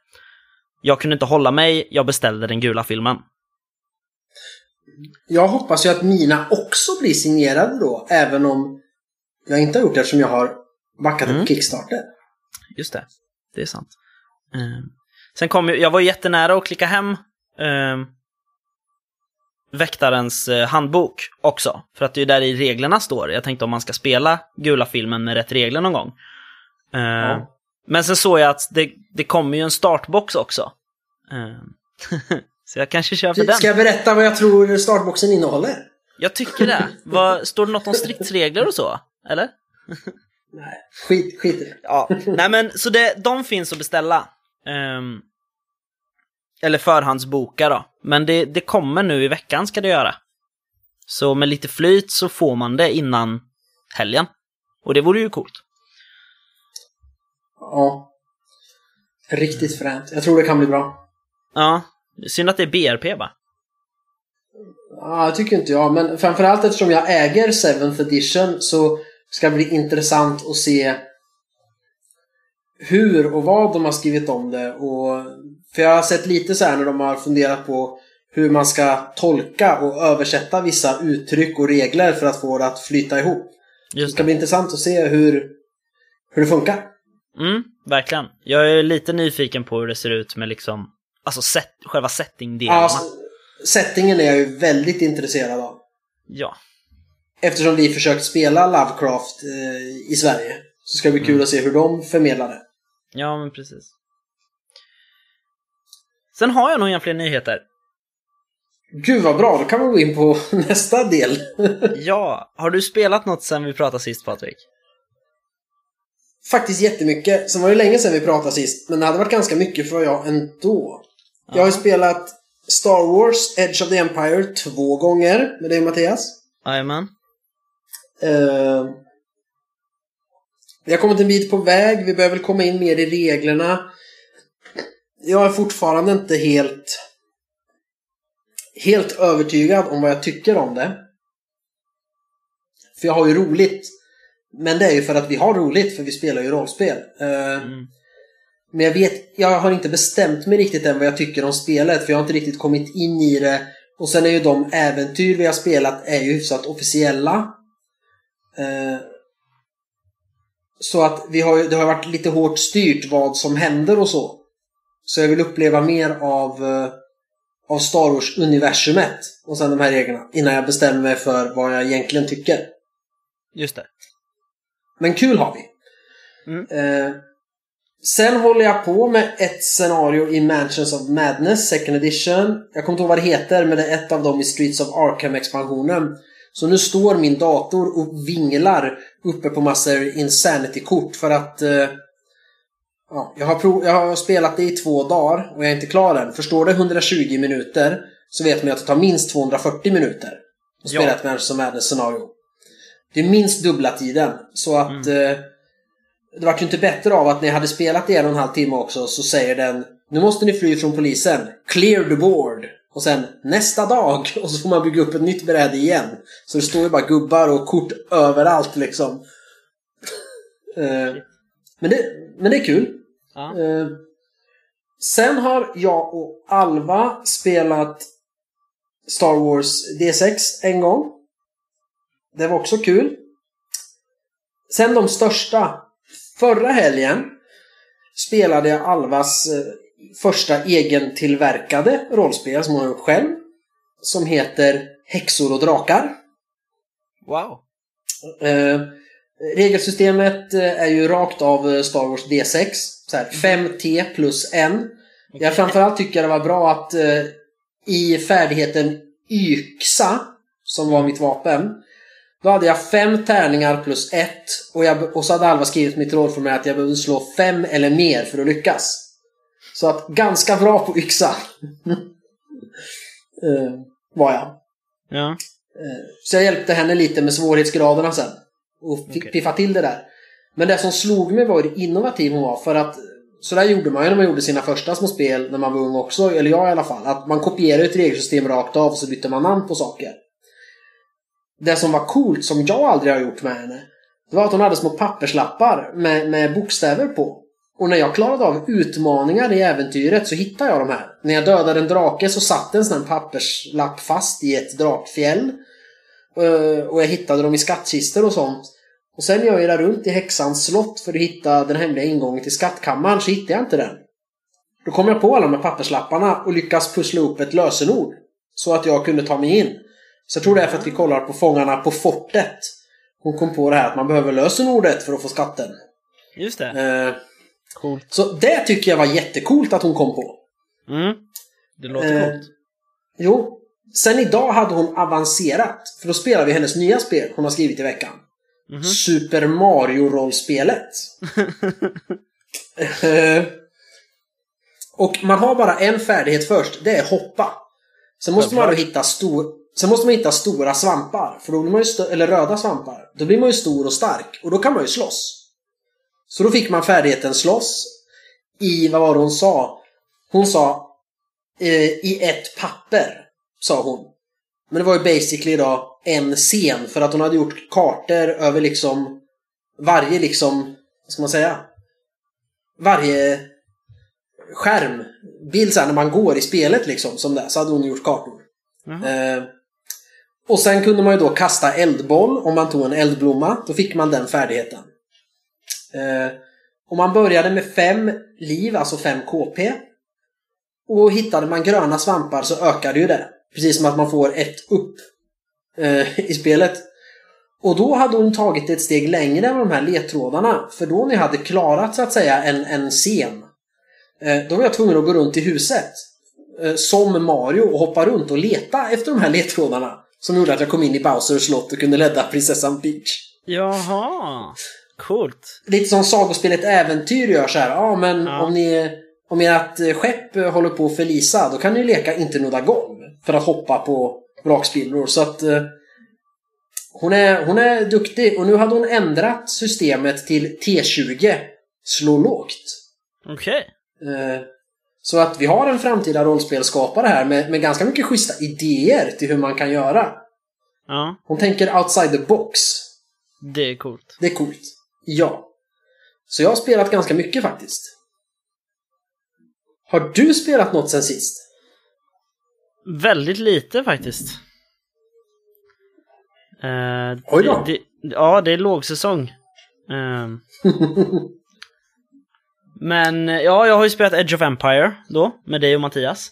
Jag kunde inte hålla mig, jag beställde den gula filmen. Jag hoppas ju att mina också blir signerade då, även om jag inte har gjort det eftersom jag har backat Mm. upp Kickstarter. Just det, det är sant. Eh, sen kom ju, jag var jättenära att klicka hem eh, Väktarens eh, handbok också. För att det är där i reglerna står. Jag tänkte om man ska spela gula filmen med rätt regler någon gång. Eh, Ja. Men sen såg jag att det, det kommer ju en startbox också. Eh, så jag kanske kör för den. Ska jag berätta vad jag tror startboxen innehåller? Jag tycker det. Vad, står det något om stridsregler och så? Eller? Nej, skit, skit i det. Ja, nej men så det, de finns att beställa. Ehm, eller förhandsboka då. Men det, det kommer nu i veckan ska det göra. Så med lite flyt så får man det innan helgen. Och det vore ju coolt. Ja. Riktigt fränt. Jag tror det kan bli bra. Ja, synd att det är BRP va? Ja, det tycker inte jag. Men framförallt eftersom jag äger 7th edition så ska det bli intressant att se hur och vad de har skrivit om det. Och, för jag har sett lite så här när de har funderat på hur man ska tolka och översätta vissa uttryck och regler för att få det att flyta ihop. Just det ska bli intressant att se hur, hur det funkar. Mm, verkligen. Jag är lite nyfiken på hur det ser ut med liksom, alltså set, själva setting-delarna. Ja, settingen är jag ju väldigt intresserad av. Ja. Eftersom vi försökt spela Lovecraft eh, i Sverige. Så ska det bli kul mm. att se hur de förmedlar det. Ja, men precis. Sen har jag nog inga fler nyheter. Gud vad bra, då kan vi gå in på nästa del. ja, har du spelat något sen vi pratade sist Patrik? Faktiskt jättemycket. Sen var det länge sedan vi pratade sist, men det hade varit ganska mycket för jag ändå. Jag har ju spelat Star Wars Edge of the Empire två gånger med dig Mattias. Jajamän. Uh, vi har kommit en bit på väg, vi behöver komma in mer i reglerna. Jag är fortfarande inte helt helt övertygad om vad jag tycker om det. För jag har ju roligt. Men det är ju för att vi har roligt, för vi spelar ju rollspel. Uh, mm. Men jag vet, jag har inte bestämt mig riktigt än vad jag tycker om spelet för jag har inte riktigt kommit in i det. Och sen är ju de äventyr vi har spelat är ju hyfsat officiella. Eh, så att vi har, det har varit lite hårt styrt vad som händer och så. Så jag vill uppleva mer av, eh, av Star Wars-universumet och sen de här reglerna innan jag bestämmer mig för vad jag egentligen tycker. Just det. Men kul har vi. Mm. Eh, Sen håller jag på med ett scenario i Mansions of Madness, second edition. Jag kommer inte ihåg vad det heter, men det är ett av dem i Streets of Arkham-expansionen. Så nu står min dator och vinglar uppe på massor Insanity-kort för att... Eh, ja, jag, har jag har spelat det i två dagar och jag är inte klar än. Förstår det 120 minuter så vet man att det tar minst 240 minuter att spela ja. ett Mansions of Madness-scenario. Det är minst dubbla tiden. Så att... Mm. Eh, det vart ju inte bättre av att när jag hade spelat i en och en halv timme också så säger den Nu måste ni fly från polisen. Clear the board. Och sen nästa dag och så får man bygga upp ett nytt bräde igen. Så det står ju bara gubbar och kort överallt liksom. Eh, men, det, men det är kul. Ja. Eh, sen har jag och Alva spelat Star Wars D6 en gång. Det var också kul. Sen de största Förra helgen spelade jag Alvas eh, första egentillverkade rollspel som hon har gjort själv. Som heter Häxor och drakar. Wow! Eh, regelsystemet eh, är ju rakt av eh, Star Wars D6. Så här, 5T plus 1. Jag framförallt tycker det var bra att eh, i färdigheten Yxa, som var mitt vapen, då hade jag fem tärningar plus ett och, jag, och så hade Alva skrivit mitt råd för mig att jag behövde slå fem eller mer för att lyckas. Så att ganska bra på yxa. uh, var jag. Ja. Uh, så jag hjälpte henne lite med svårighetsgraderna sen. Och fick okay. piffa till det där. Men det som slog mig var hur innovativ hon var. För att så där gjorde man ju när man gjorde sina första små spel när man var ung också. Eller jag i alla fall. Att man kopierade ett regelsystem rakt av och så bytte man namn på saker det som var coolt, som jag aldrig har gjort med henne, det var att hon hade små papperslappar med, med bokstäver på. Och när jag klarade av utmaningar i äventyret så hittade jag de här. När jag dödade en drake så satt en sån här papperslapp fast i ett drakfjäll. Eh, och jag hittade dem i skattkistor och sånt. Och sen när jag irrade runt i häxans slott för att hitta den hemliga ingången till skattkammaren så hittade jag inte den. Då kom jag på alla de här papperslapparna och lyckas pussla upp ett lösenord. Så att jag kunde ta mig in. Så jag tror det är för att vi kollar på Fångarna på fortet. Hon kom på det här att man behöver lösenordet för att få skatten. Just det. Eh, coolt. Så det tycker jag var jättekult att hon kom på. Mm. Det låter eh, coolt. Jo. Sen idag hade hon avancerat. För då spelar vi hennes nya spel hon har skrivit i veckan. Mm -hmm. Super Mario-rollspelet. eh, och man har bara en färdighet först. Det är hoppa. Sen måste man då hitta stor... Sen måste man hitta stora svampar, för då blir man ju eller röda svampar. Då blir man ju stor och stark och då kan man ju slåss. Så då fick man färdigheten slåss i, vad var det hon sa? Hon sa eh, i ett papper, sa hon. Men det var ju basically då en scen för att hon hade gjort kartor över liksom varje liksom, vad ska man säga? Varje skärmbild så här, när man går i spelet liksom, som det, så hade hon gjort kartor. Eh, och sen kunde man ju då kasta eldboll om man tog en eldblomma. Då fick man den färdigheten. Eh, och man började med fem liv, alltså fem KP. Och hittade man gröna svampar så ökade ju det. Precis som att man får ett upp eh, i spelet. Och då hade hon tagit ett steg längre med de här ledtrådarna. För då när jag hade klarat så att säga en, en scen. Eh, då var jag tvungen att gå runt i huset. Eh, som Mario och hoppa runt och leta efter de här ledtrådarna. Som gjorde att jag kom in i Bowsers slott och kunde rädda prinsessan Peach. Jaha, coolt. Lite som sagospelet Äventyr gör så här. Ja, men Ja. om ni om ert eh, skepp eh, håller på att förlisa, då kan ni leka inte nudda golv. För att hoppa på vrakspillror. Så att eh, hon, är, hon är duktig. Och nu hade hon ändrat systemet till T20. Slå lågt. Okej. Eh, så att vi har en framtida rollspelskapare här med, med ganska mycket schyssta idéer till hur man kan göra. Ja, Hon tänker outside the box. det är coolt. Det är coolt. Ja. Så jag har spelat ganska mycket faktiskt. Har du spelat något sen sist? Väldigt lite faktiskt. Eh, Oj då. Det, det, ja, det är lågsäsong. Ehm, men eh, ja, jag har ju spelat Edge of Empire då, med dig och Mattias.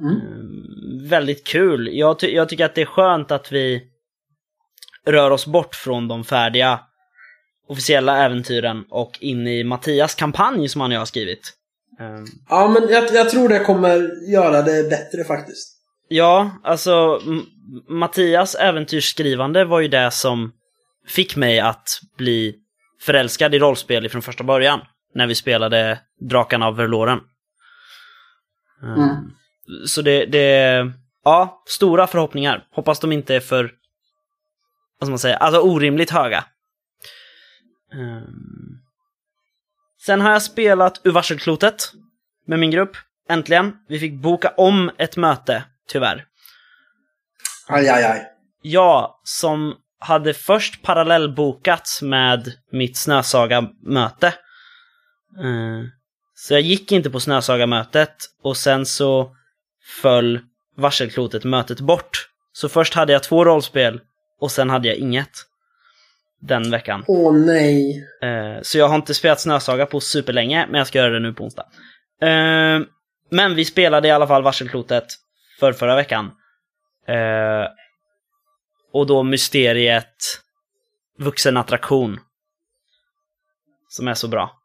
Mm. Ehm, väldigt kul. Jag, ty- jag tycker att det är skönt att vi rör oss bort från de färdiga officiella äventyren och in i Mattias kampanj som han och jag har skrivit. Ehm, Ja, men jag, jag tror det kommer göra det bättre faktiskt. Ja, alltså Mattias äventyrsskrivande var ju det som fick mig att bli förälskad i rollspel från första början. När vi spelade Drakarna av Verloren. Um, Mm. Så det, det, ja, stora förhoppningar. Hoppas de inte är för, vad ska man säga, alltså orimligt höga. Um, sen har jag spelat Ur varselklotet med min grupp. Äntligen. Vi fick boka om ett möte, tyvärr. Aj, aj, aj. Jag som hade först parallellbokat med mitt Snösaga-möte. Eh, Så jag gick inte på Snösaga-mötet och sen så föll Varselklotet-mötet bort. Så först hade jag två rollspel och sen hade jag inget. Den veckan. Åh nej. Eh, Så jag har inte spelat Snösaga på superlänge, men jag ska göra det nu på onsdag. Eh, Men vi spelade i alla fall Varselklotet för förra veckan. Eh, Och då mysteriet Vuxen attraktion. Som är så bra.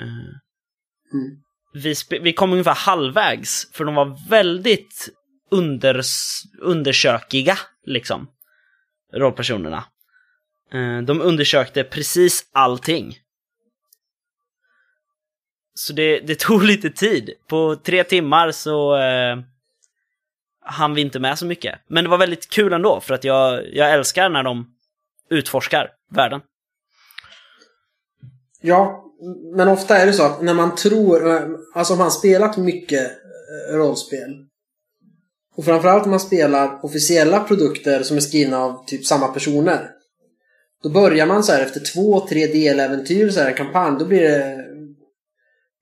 Mm. Vi, vi kom ungefär halvvägs, för de var väldigt unders undersökiga, liksom. Rollpersonerna. Eh, De undersökte precis allting. Så det, det tog lite tid. På tre timmar så eh, hann vi inte med så mycket. Men det var väldigt kul ändå, för att jag, jag älskar när de utforskar världen. Ja, men ofta är det så att när man tror, alltså om man spelat mycket eh, rollspel och framförallt om man spelar officiella produkter som är skrivna av typ samma personer. Då börjar man så här efter två, tre deläventyr, så här en kampanj, då blir det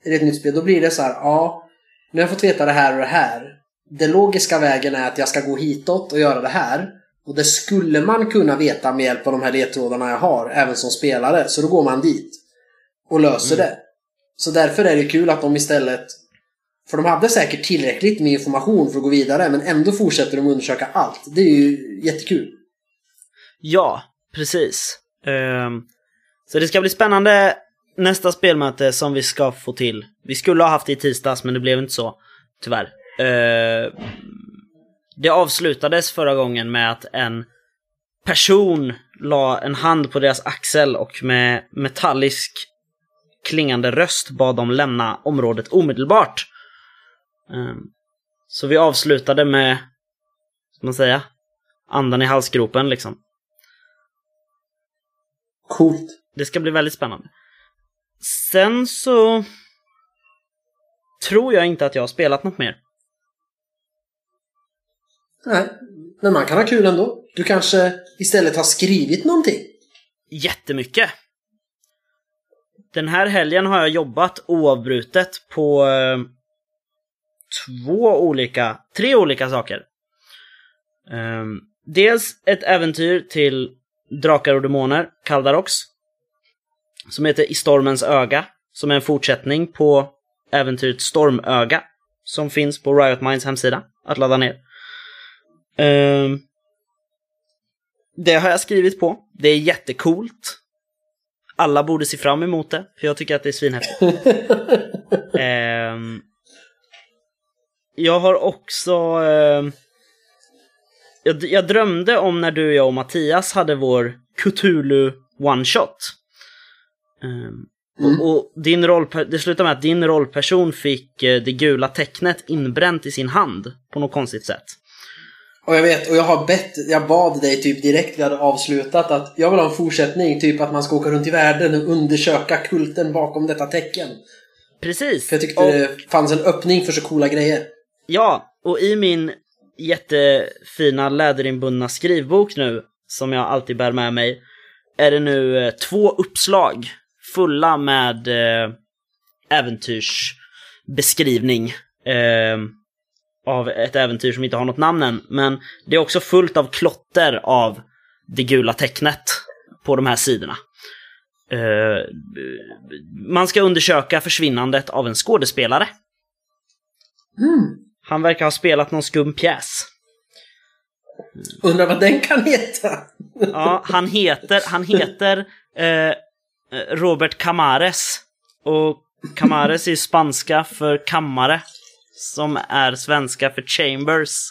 är det ett nytt spel, då blir det så här, ja, nu har jag fått veta det här och det här. Den logiska vägen är att jag ska gå hitåt och göra det här. Och det skulle man kunna veta med hjälp av de här ledtrådarna jag har, även som spelare. Så då går man dit och löser det. Så därför är det kul att de istället... För de hade säkert tillräckligt med information för att gå vidare, men ändå fortsätter de undersöka allt. Det är ju jättekul. Ja, precis. Ehm, så det ska bli spännande nästa spelmöte som vi ska få till. Vi skulle ha haft det i tisdags, men det blev inte så. Tyvärr. Ehm, det avslutades förra gången med att en person la en hand på deras axel och med metallisk klingande röst bad dem lämna området omedelbart. Ehm, så vi avslutade med, ska man säga, andan i halsgropen liksom. Coolt. Det ska bli väldigt spännande. Sen så tror jag inte att jag har spelat något mer. Nej, men man kan ha kul ändå. Du kanske istället har skrivit någonting. Jättemycket. Den här helgen har jag jobbat oavbrutet på eh, två olika, tre olika saker. Um, dels ett äventyr till Drakar och Demoner, Kaldarox. Som heter I Stormens Öga. Som är en fortsättning på äventyret Stormöga. Som finns på Riot Minds hemsida att ladda ner. Um, det har jag skrivit på. Det är jättecoolt. Alla borde se fram emot det, för jag tycker att det är svinhäftigt. um, jag har också... Uh, jag, jag, drömde om när du, jag och Mattias hade vår Cthulhu one-shot. Um, mm. och, och, din roll, det slutade med att din rollperson fick uh, det gula tecknet inbränt i sin hand på något konstigt sätt. Och jag vet, och jag har bett, jag bad dig typ direkt vi hade avslutat att jag vill ha en fortsättning, typ att man ska åka runt i världen och undersöka kulten bakom detta tecken. Precis. För jag tyckte och... det fanns en öppning för så coola grejer. Ja, och i min jättefina läderinbundna skrivbok nu, som jag alltid bär med mig, är det nu eh, två uppslag fulla med eh, äventyrsbeskrivning. Av ett äventyr som inte har något namn än. Men det är också fullt av klotter av det gula tecknet på de här sidorna. Uh, man ska undersöka försvinnandet av en skådespelare. Mm. Han verkar ha spelat någon skum pjäs. Undrar vad den kan heta? ja, han heter, han heter uh, Robert Camares. Och Camares är spanska för kammare som är svenska för Chambers.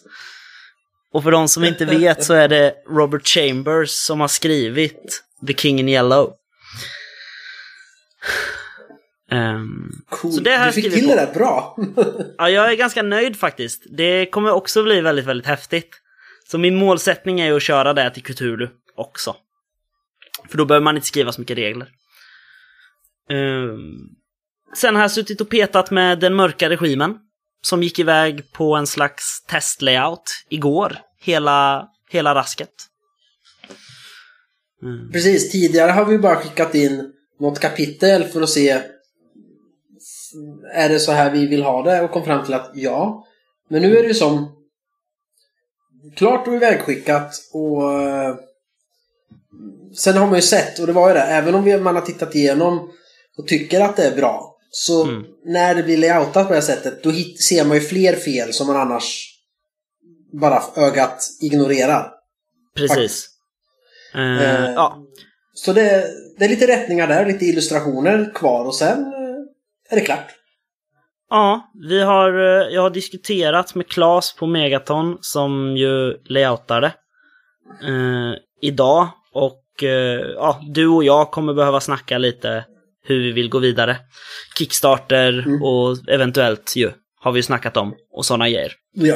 Och för de som inte vet så är det Robert Chambers som har skrivit The King in Yellow. Um, cool. så det här du fick till det där bra. ja, jag är ganska nöjd faktiskt. Det kommer också bli väldigt, väldigt häftigt. Så min målsättning är ju att köra det till Cthulhu också. För då behöver man inte skriva så mycket regler. Um, sen har jag suttit och petat med den mörka regimen som gick iväg på en slags testlayout igår. Hela, hela rasket. Mm. Precis, tidigare har vi bara skickat in något kapitel för att se är det så här vi vill ha det och kom fram till att ja. Men nu är det ju som klart och ivägskickat och eh, sen har man ju sett, och det var ju det, även om man har tittat igenom och tycker att det är bra så mm. när det blir layoutat på det här sättet då ser man ju fler fel som man annars bara ögat ignorerar. Precis. Uh, uh, ja. Så det, det, är lite rättningar där, lite illustrationer kvar och sen uh, är det klart. Ja, vi har, jag har diskuterat med Klas på Megaton som ju layoutade idag och ja, du och jag kommer behöva snacka lite hur vi vill gå vidare. Kickstarter mm. och eventuellt ju, har vi snackat om och sådana grejer. Ja.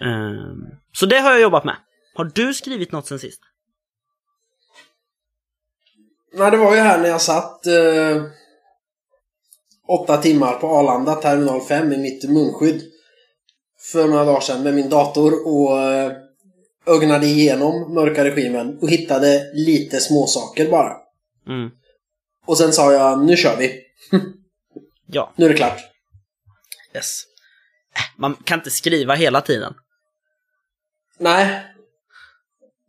Um, så det har jag jobbat med. Har du skrivit något sen sist? Nej, det var ju här när jag satt eh, åtta timmar på Arlanda, terminal 5 i mitt munskydd. För några dagar sedan med min dator och eh, ögnade igenom mörka regimen och hittade lite småsaker bara. Mm. Och sen sa jag, nu kör vi. ja. Nu är det klart. Yes. Man kan inte skriva hela tiden. Nej.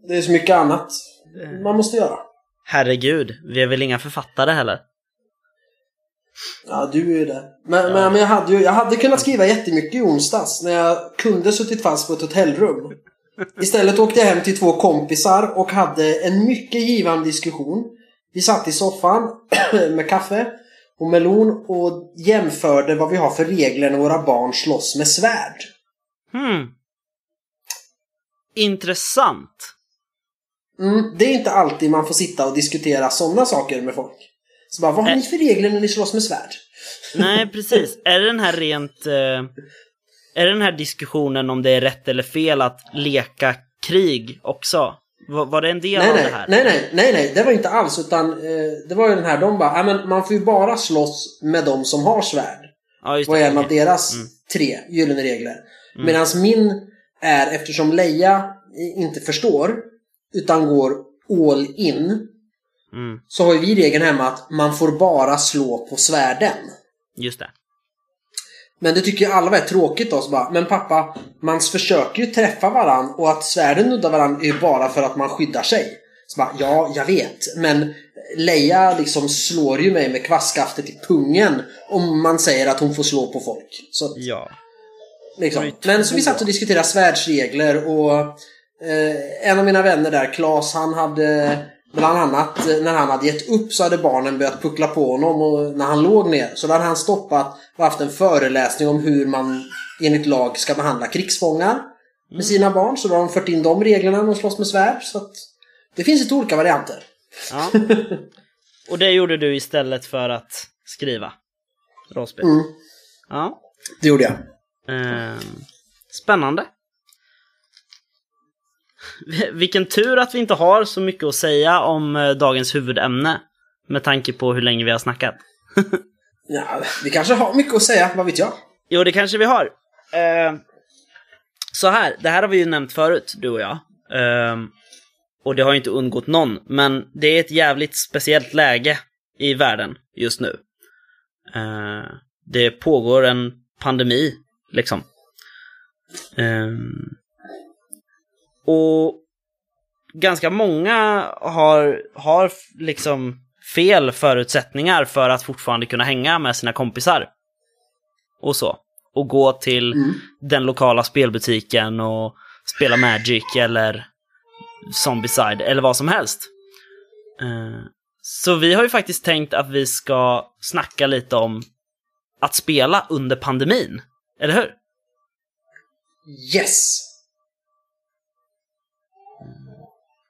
Det är så mycket annat man måste göra. Herregud, vi är väl inga författare heller? Ja, du är ju det. Men, ja. men, men jag, hade ju, jag hade kunnat skriva jättemycket i onsdags när jag kunde suttit fast på ett hotellrum. Istället åkte jag hem till två kompisar och hade en mycket givande diskussion vi satt i soffan med kaffe och melon och jämförde vad vi har för regler när våra barn slåss med svärd. Hmm. Intressant. Mm, det är inte alltid man får sitta och diskutera sådana saker med folk. Så bara, vad har ni för regler när ni slåss med svärd? Nej, precis. Är det den här rent... Eh, är det den här diskussionen om det är rätt eller fel att leka krig också? Var, var det en del nej, av nej, det här? Nej, nej, nej, nej, det var inte alls. Utan eh, det var ju den här, de bara, men man får ju bara slåss med de som har svärd. Ja, just det. Var en av deras mm. tre gyllene regler. Mm. Medan min är, eftersom Leia inte förstår utan går all in Mm. så har ju vi regeln hemma att man får bara slå på svärden. Just det. Men det tycker ju alla är tråkigt då. Så bara, men pappa, man försöker ju träffa varann och att svärden nuddar varann är ju bara för att man skyddar sig. Så bara, ja, jag vet. Men Leia liksom slår ju mig med kvastskaftet i pungen om man säger att hon får slå på folk. Så, Ja. liksom. Men så vi satt och diskuterade svärdsregler och eh, en av mina vänner där, Claes, han hade bland annat eh, när han hade gett upp så hade barnen börjat puckla på honom och när han låg ner. Så då hade han stoppat och haft en föreläsning om hur man enligt lag ska behandla krigsfångar med sina barn. Så då har de fört in de reglerna när de slåss med svärd. Så att det finns lite olika varianter. ja. Och det gjorde du istället för att skriva rollspel? Mm, Ja. det gjorde jag. Ehm, spännande. Vilken tur att vi inte har så mycket att säga om eh, dagens huvudämne. Med tanke på hur länge vi har snackat. Ja, vi kanske har mycket att säga, vad vet jag? Jo, det kanske vi har. Ehm, så här, det här har vi ju nämnt förut, du och jag. Ehm, och det har ju inte undgått någon, men det är ett jävligt speciellt läge i världen just nu. Ehm, det pågår en pandemi, liksom. Ehm, och ganska många har, har liksom fel förutsättningar för att fortfarande kunna hänga med sina kompisar. Och så. Och gå till Mm. den lokala spelbutiken och spela Magic eller Zombieside eller vad som helst. Eh, Så vi har ju faktiskt tänkt att vi ska snacka lite om att spela under pandemin. Eller hur? Yes!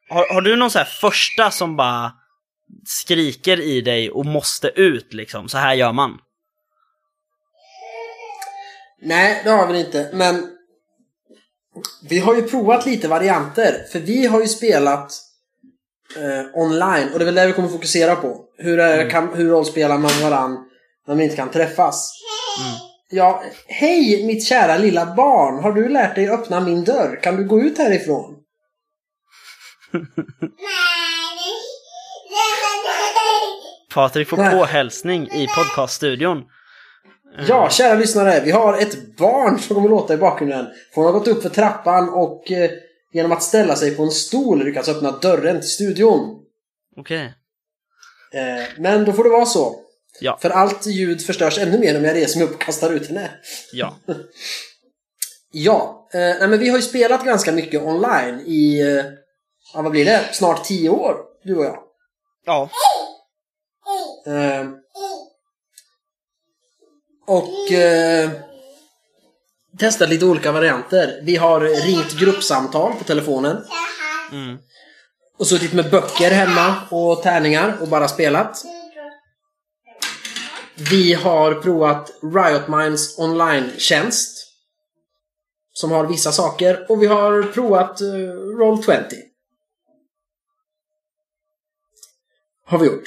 Har, har du någon så här första som bara skriker i dig och måste ut liksom? Så här gör man. Nej, det har vi inte. Men vi har ju provat lite varianter. För vi har ju spelat eh, online och det är väl det vi kommer fokusera på. Hur, är, kan, hur rollspelar man varann när man inte kan träffas? Ja, hej mitt kära lilla barn! Har du lärt dig öppna min dörr? Kan du gå ut härifrån? Patrik får påhälsning i podcaststudion. Ja, kära lyssnare. Vi har ett barn som kommer låta i bakgrunden. Hon har gått upp för trappan och eh, genom att ställa sig på en stol lyckats öppna dörren till studion. Okej. Eh, men då får det vara så. Ja. För allt ljud förstörs ännu mer om jag reser mig upp och kastar ut henne. Ja. Ja, eh, nej, men vi har ju spelat ganska mycket online i, ja, vad blir det, snart tio år, du och jag. Ja. Eh, och eh, testat lite olika varianter. Vi har ringt gruppsamtal på telefonen. Mm. Och suttit med böcker hemma och tärningar och bara spelat. Vi har provat Riot Minds online-tjänst. Som har vissa saker. Och vi har provat uh, Roll20. Har vi gjort.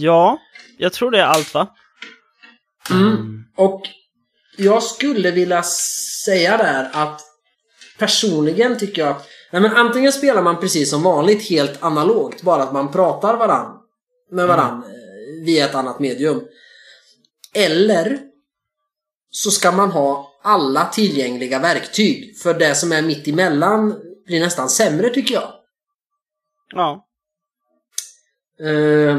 Ja, jag tror det är allt va? Mm. Och jag skulle vilja säga där att personligen tycker jag att nej men antingen spelar man precis som vanligt helt analogt, bara att man pratar varann med varann eh, via ett annat medium. Eller så ska man ha alla tillgängliga verktyg. För det som är mitt emellan blir nästan sämre tycker jag. Ja. Eh,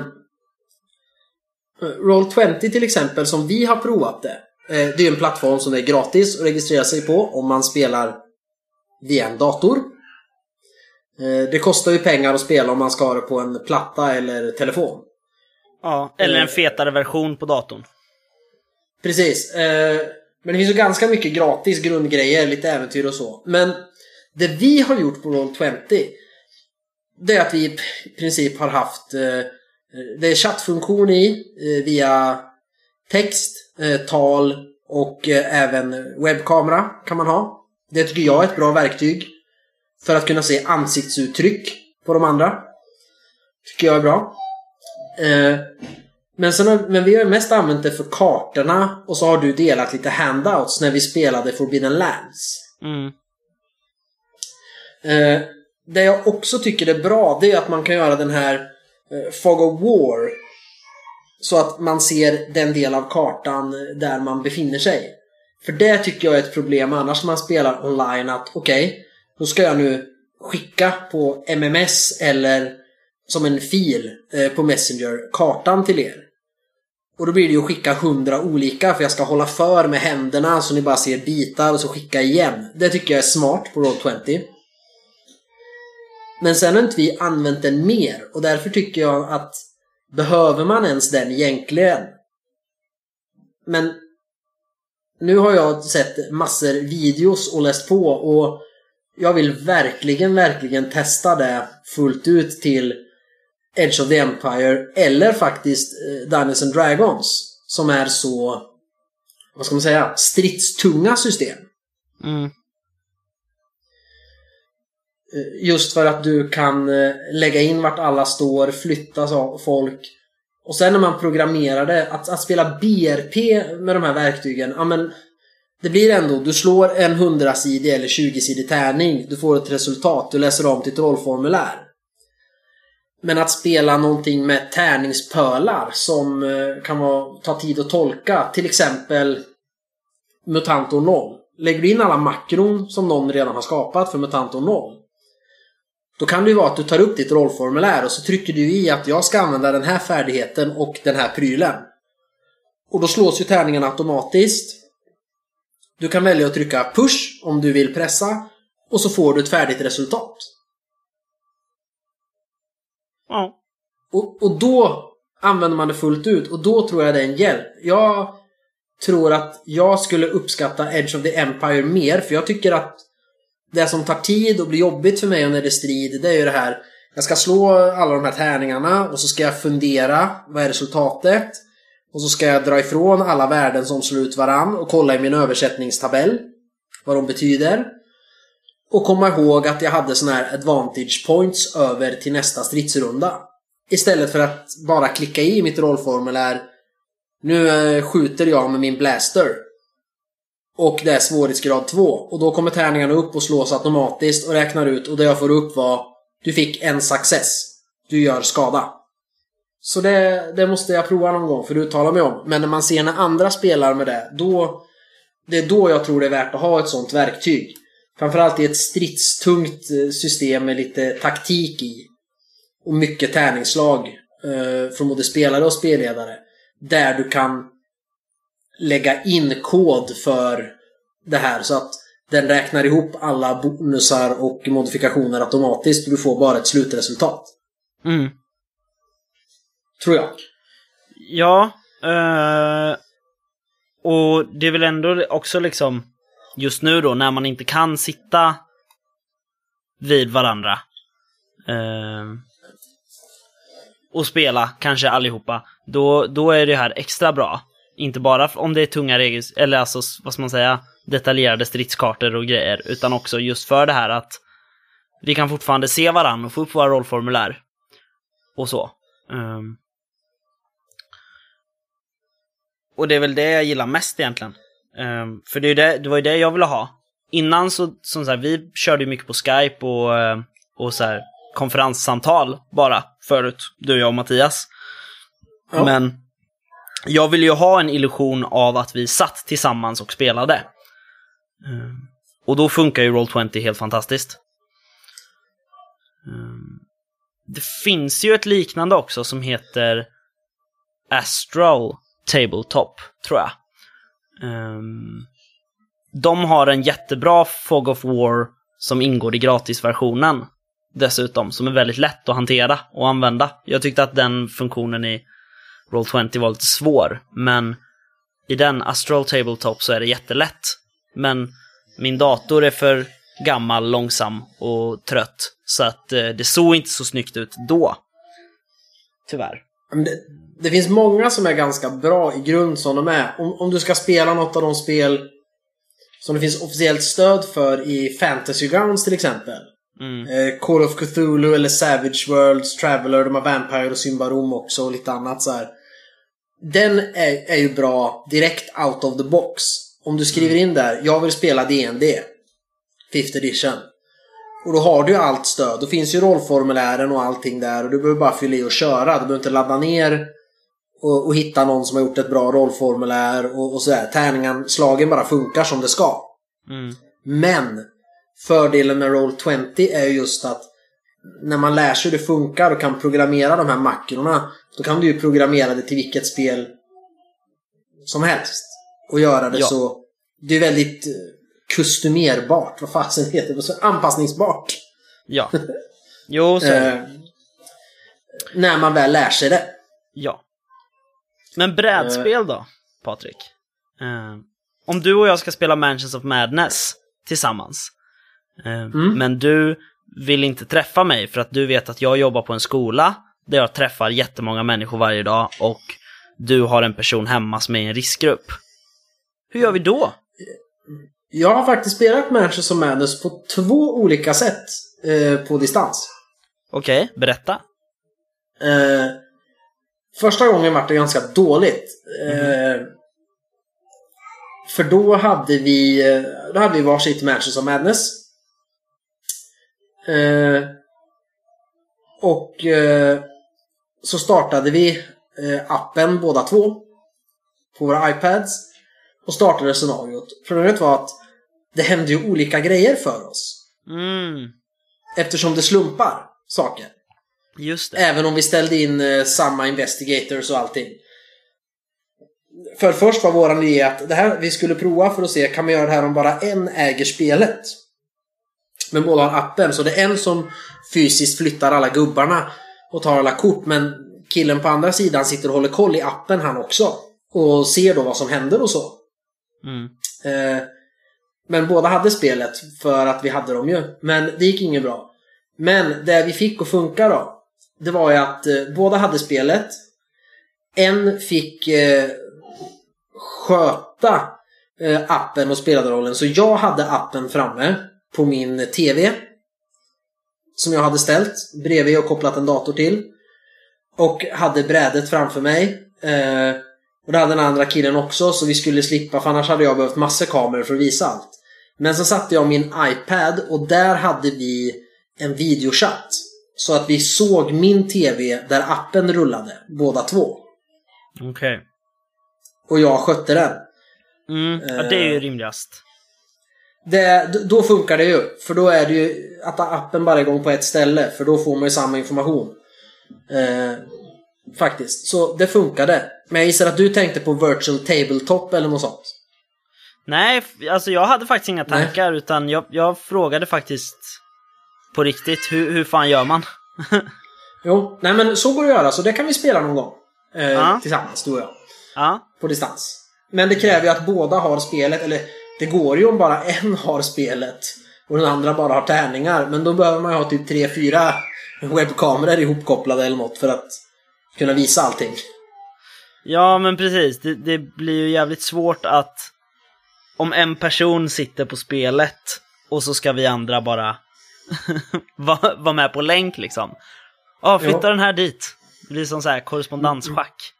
Roll20 till exempel, som vi har provat det. Eh, det är en plattform som är gratis att registrera sig på om man spelar via en dator. Eh, det kostar ju pengar att spela om man ska ha det på en platta eller telefon. ja. Eller en Eh. fetare version på datorn. Precis. Eh, men det finns ju ganska mycket gratis grundgrejer, lite äventyr och så. Men det vi har gjort på Roll20 det är att vi i princip har haft eh, det är chattfunktion i eh, via text, eh, tal och eh, även webbkamera kan man ha. Det tycker jag är ett bra verktyg för att kunna se ansiktsuttryck på de andra. Tycker jag är bra. Eh, men, sen har, men vi har mest använt det för kartorna och så har du delat lite handouts när vi spelade Forbidden Lands. Mm. Det jag också tycker är bra, det är att man kan göra den här eh, Fog of War. Så att man ser den del av kartan där man befinner sig. För det tycker jag är ett problem annars när man spelar online att okej, okay, då ska jag nu skicka på MMS eller som en fil eh, på Messenger kartan till er. Och då blir det ju att skicka hundra olika för jag ska hålla för med händerna så ni bara ser bitar och så skicka igen. Det tycker jag är smart på Roll20. Men sen har inte vi använt den mer och därför tycker jag att behöver man ens den egentligen? Men nu har jag sett massor videos och läst på och jag vill verkligen, verkligen testa det fullt ut till Edge of the Empire eller faktiskt eh, Dungeons and Dragons som är så, vad ska man säga, stridstunga system. Mm. Eh, just för att du kan eh, lägga in vart alla står, flytta folk. Och sen när man programmerar det, att, att spela BRP med de här verktygen, ja men det blir ändå, du slår en 100-sidig eller 20-sidig tärning, du får ett resultat, du läser om ditt rollformulär. Men att spela någonting med tärningspölar som eh, kan vara, ta tid att tolka, till exempel Mutantor 0. Lägger du in alla makron som någon redan har skapat för Mutantor 0 då kan det ju vara att du tar upp ditt rollformulär och så trycker du i att jag ska använda den här färdigheten och den här prylen. Och då slås ju tärningen automatiskt. Du kan välja att trycka push om du vill pressa och så får du ett färdigt resultat. Ja. Och, och då använder man det fullt ut och då tror jag det är en hjälp. Jag tror att jag skulle uppskatta Edge of the Empire mer för jag tycker att det som tar tid och blir jobbigt för mig när det är strid det är ju det här jag ska slå alla de här tärningarna och så ska jag fundera vad är resultatet? Och så ska jag dra ifrån alla värden som slår ut varann och kolla i min översättningstabell vad de betyder. Och komma ihåg att jag hade såna här advantage points över till nästa stridsrunda. Istället för att bara klicka i mitt rollformulär Nu eh, skjuter jag med min blaster. Och det är svårighetsgrad 2. Och då kommer tärningarna upp och slås automatiskt och räknar ut och det jag får upp var Du fick en success. Du gör skada. Så det, det måste jag prova någon gång för att uttala mig om. Men när man ser när andra spelar med det, då... Det är då jag tror det är värt att ha ett sånt verktyg. Framförallt i ett stridstungt eh, system med lite taktik i. Och mycket tärningsslag eh, från både spelare och spelledare. Där du kan lägga in kod för det här så att den räknar ihop alla bonusar och modifikationer automatiskt och du får bara ett slutresultat. Mm. Tror jag. Ja. Uh, och det är väl ändå också liksom just nu då när man inte kan sitta vid varandra. Uh, och spela, kanske allihopa. Då, då är det här extra bra. Inte bara om det är tunga regler, eller alltså vad ska man säga, detaljerade stridskartor och grejer, utan också just för det här att vi kan fortfarande se varandra och få upp våra rollformulär. Och så. Um, och det är väl det jag gillar mest egentligen. Um, för det, är det, det var ju det jag ville ha. Innan så, som så här, vi körde ju mycket på Skype och, ehm, och så här, konferenssamtal bara förut, du, jag och Mattias. Ja. Men jag ville ju ha en illusion av att vi satt tillsammans och spelade. Ehm, och då funkar ju Roll20 helt fantastiskt. Ehm, det finns ju ett liknande också som heter Astral Tabletop, tror jag. Ehm, de har en jättebra Fog of War som ingår i gratisversionen dessutom, som är väldigt lätt att hantera och använda. Jag tyckte att den funktionen i Roll20 var lite svår, men i den Astral Tabletop så är det jättelätt. Men min dator är för gammal, långsam och trött, så att eh, det såg inte så snyggt ut då. Tyvärr. Det, det, finns många som är ganska bra i grund som de är. Om, om du ska spela något av de spel som det finns officiellt stöd för i Fantasy Grounds till exempel. Mm. Eh, Call of Cthulhu eller Savage Worlds, Traveller, de har Vampire och Symbarom också och lite annat så här. Den är, är ju bra direkt out of the box. Om du skriver in där, jag vill spela DND. Fifth edition. Och då har du ju allt stöd. Då finns ju rollformulären och allting där och du behöver bara fylla i och köra. Du behöver inte ladda ner och, och hitta någon som har gjort ett bra rollformulär och, och sådär. Tärningen, slagen bara funkar som det ska. Mm. Men fördelen med Roll20 är ju just att när man lär sig hur det funkar och kan programmera de här makrorna då kan du ju programmera det till vilket spel som helst. Och göra det Ja. så... Det är väldigt eh, kustomerbart. Vad fasen heter det? Så Anpassningsbart. Ja. Jo, så. Eh, när man väl lär sig det. Ja. Men brädspel då, Patrik? Eh, om du och jag ska spela Mansions of Madness tillsammans, eh, men du vill inte träffa mig för att du vet att jag jobbar på en skola där jag träffar jättemånga människor varje dag och du har en person hemma som är i en riskgrupp. Hur gör vi då? Jag har faktiskt spelat Manchester Madness på två olika sätt eh, på distans. Okej, berätta. Eh, första gången var det ganska dåligt. Eh, för då hade vi eh, Då hade vi varsitt Manchester Madness. Eh, och eh, så startade vi eh, appen båda två. På våra iPads. Och startade scenariot. Problemet var att det hände ju olika grejer för oss. Mm, Eftersom det slumpar saker. just det. Även om vi ställde in eh, samma investigators och allting. För först var våran idé att det här, vi skulle prova för att se, kan vi göra det här om bara en äger spelet? Men båda har appen, så det är en som fysiskt flyttar alla gubbarna och tar alla kort, men killen på andra sidan sitter och håller koll i appen han också. Och ser då vad som händer och så. Mm. Eh, men båda hade spelet för att vi hade dem ju. Men det gick inget bra. Men det vi fick att funka då. Det var ju att eh, båda hade spelet. En fick eh, sköta eh, appen och spelarrollen. Så jag hade appen framme på min TV. Som jag hade ställt bredvid och kopplat en dator till. Och hade brädet framför mig. Eh, och det hade den andra killen också så vi skulle slippa för annars hade jag behövt massor kameror för att visa allt. Men så satte jag min iPad och där hade vi en videochatt. Så att vi såg min TV där appen rullade, båda två. Okej. Och jag skötte den. Mm, ja, det är ju rimligast. Det, då funkar det ju. För då är det ju att appen bara igång på ett ställe. För då får man ju samma information. Eh, faktiskt. Så det funkade. Men jag gissar att du tänkte på virtual tabletop eller något sånt. Nej, alltså jag hade faktiskt inga Nej. tankar utan jag, jag frågade faktiskt på riktigt, hur, hur fan gör man? Jo, nej men så går det att göra. Så det kan vi spela någon gång. Eh, Ja. Tillsammans, du och jag. ja, På distans. Men det kräver ju att båda har spelet. Eller det går ju om bara en har spelet. Och den andra bara har tärningar. Men då behöver man ju ha typ tre fyra webbkameror ihopkopplade eller något för att kunna visa allting. ja men precis. Det, det blir ju jävligt svårt att om en person sitter på spelet och så ska vi andra bara vara med på länk liksom. Ja, flytta Ja. den här dit. Det blir som så här korrespondensschack.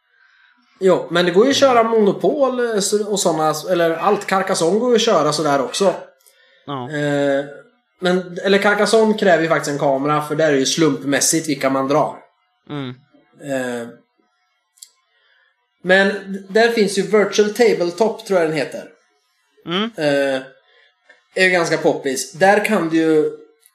Jo, men det går ju att köra Monopol eh, och sådana, eller allt. Carcassonne går ju att köra sådär också. Ja. Eh, men, eller Carcassonne kräver ju faktiskt en kamera för där är det ju slumpmässigt vilka man drar. Mm. Eh, men där finns ju Virtual Tabletop tror jag den heter. Mm. Eh, är ju ganska poppis. Där kan du ju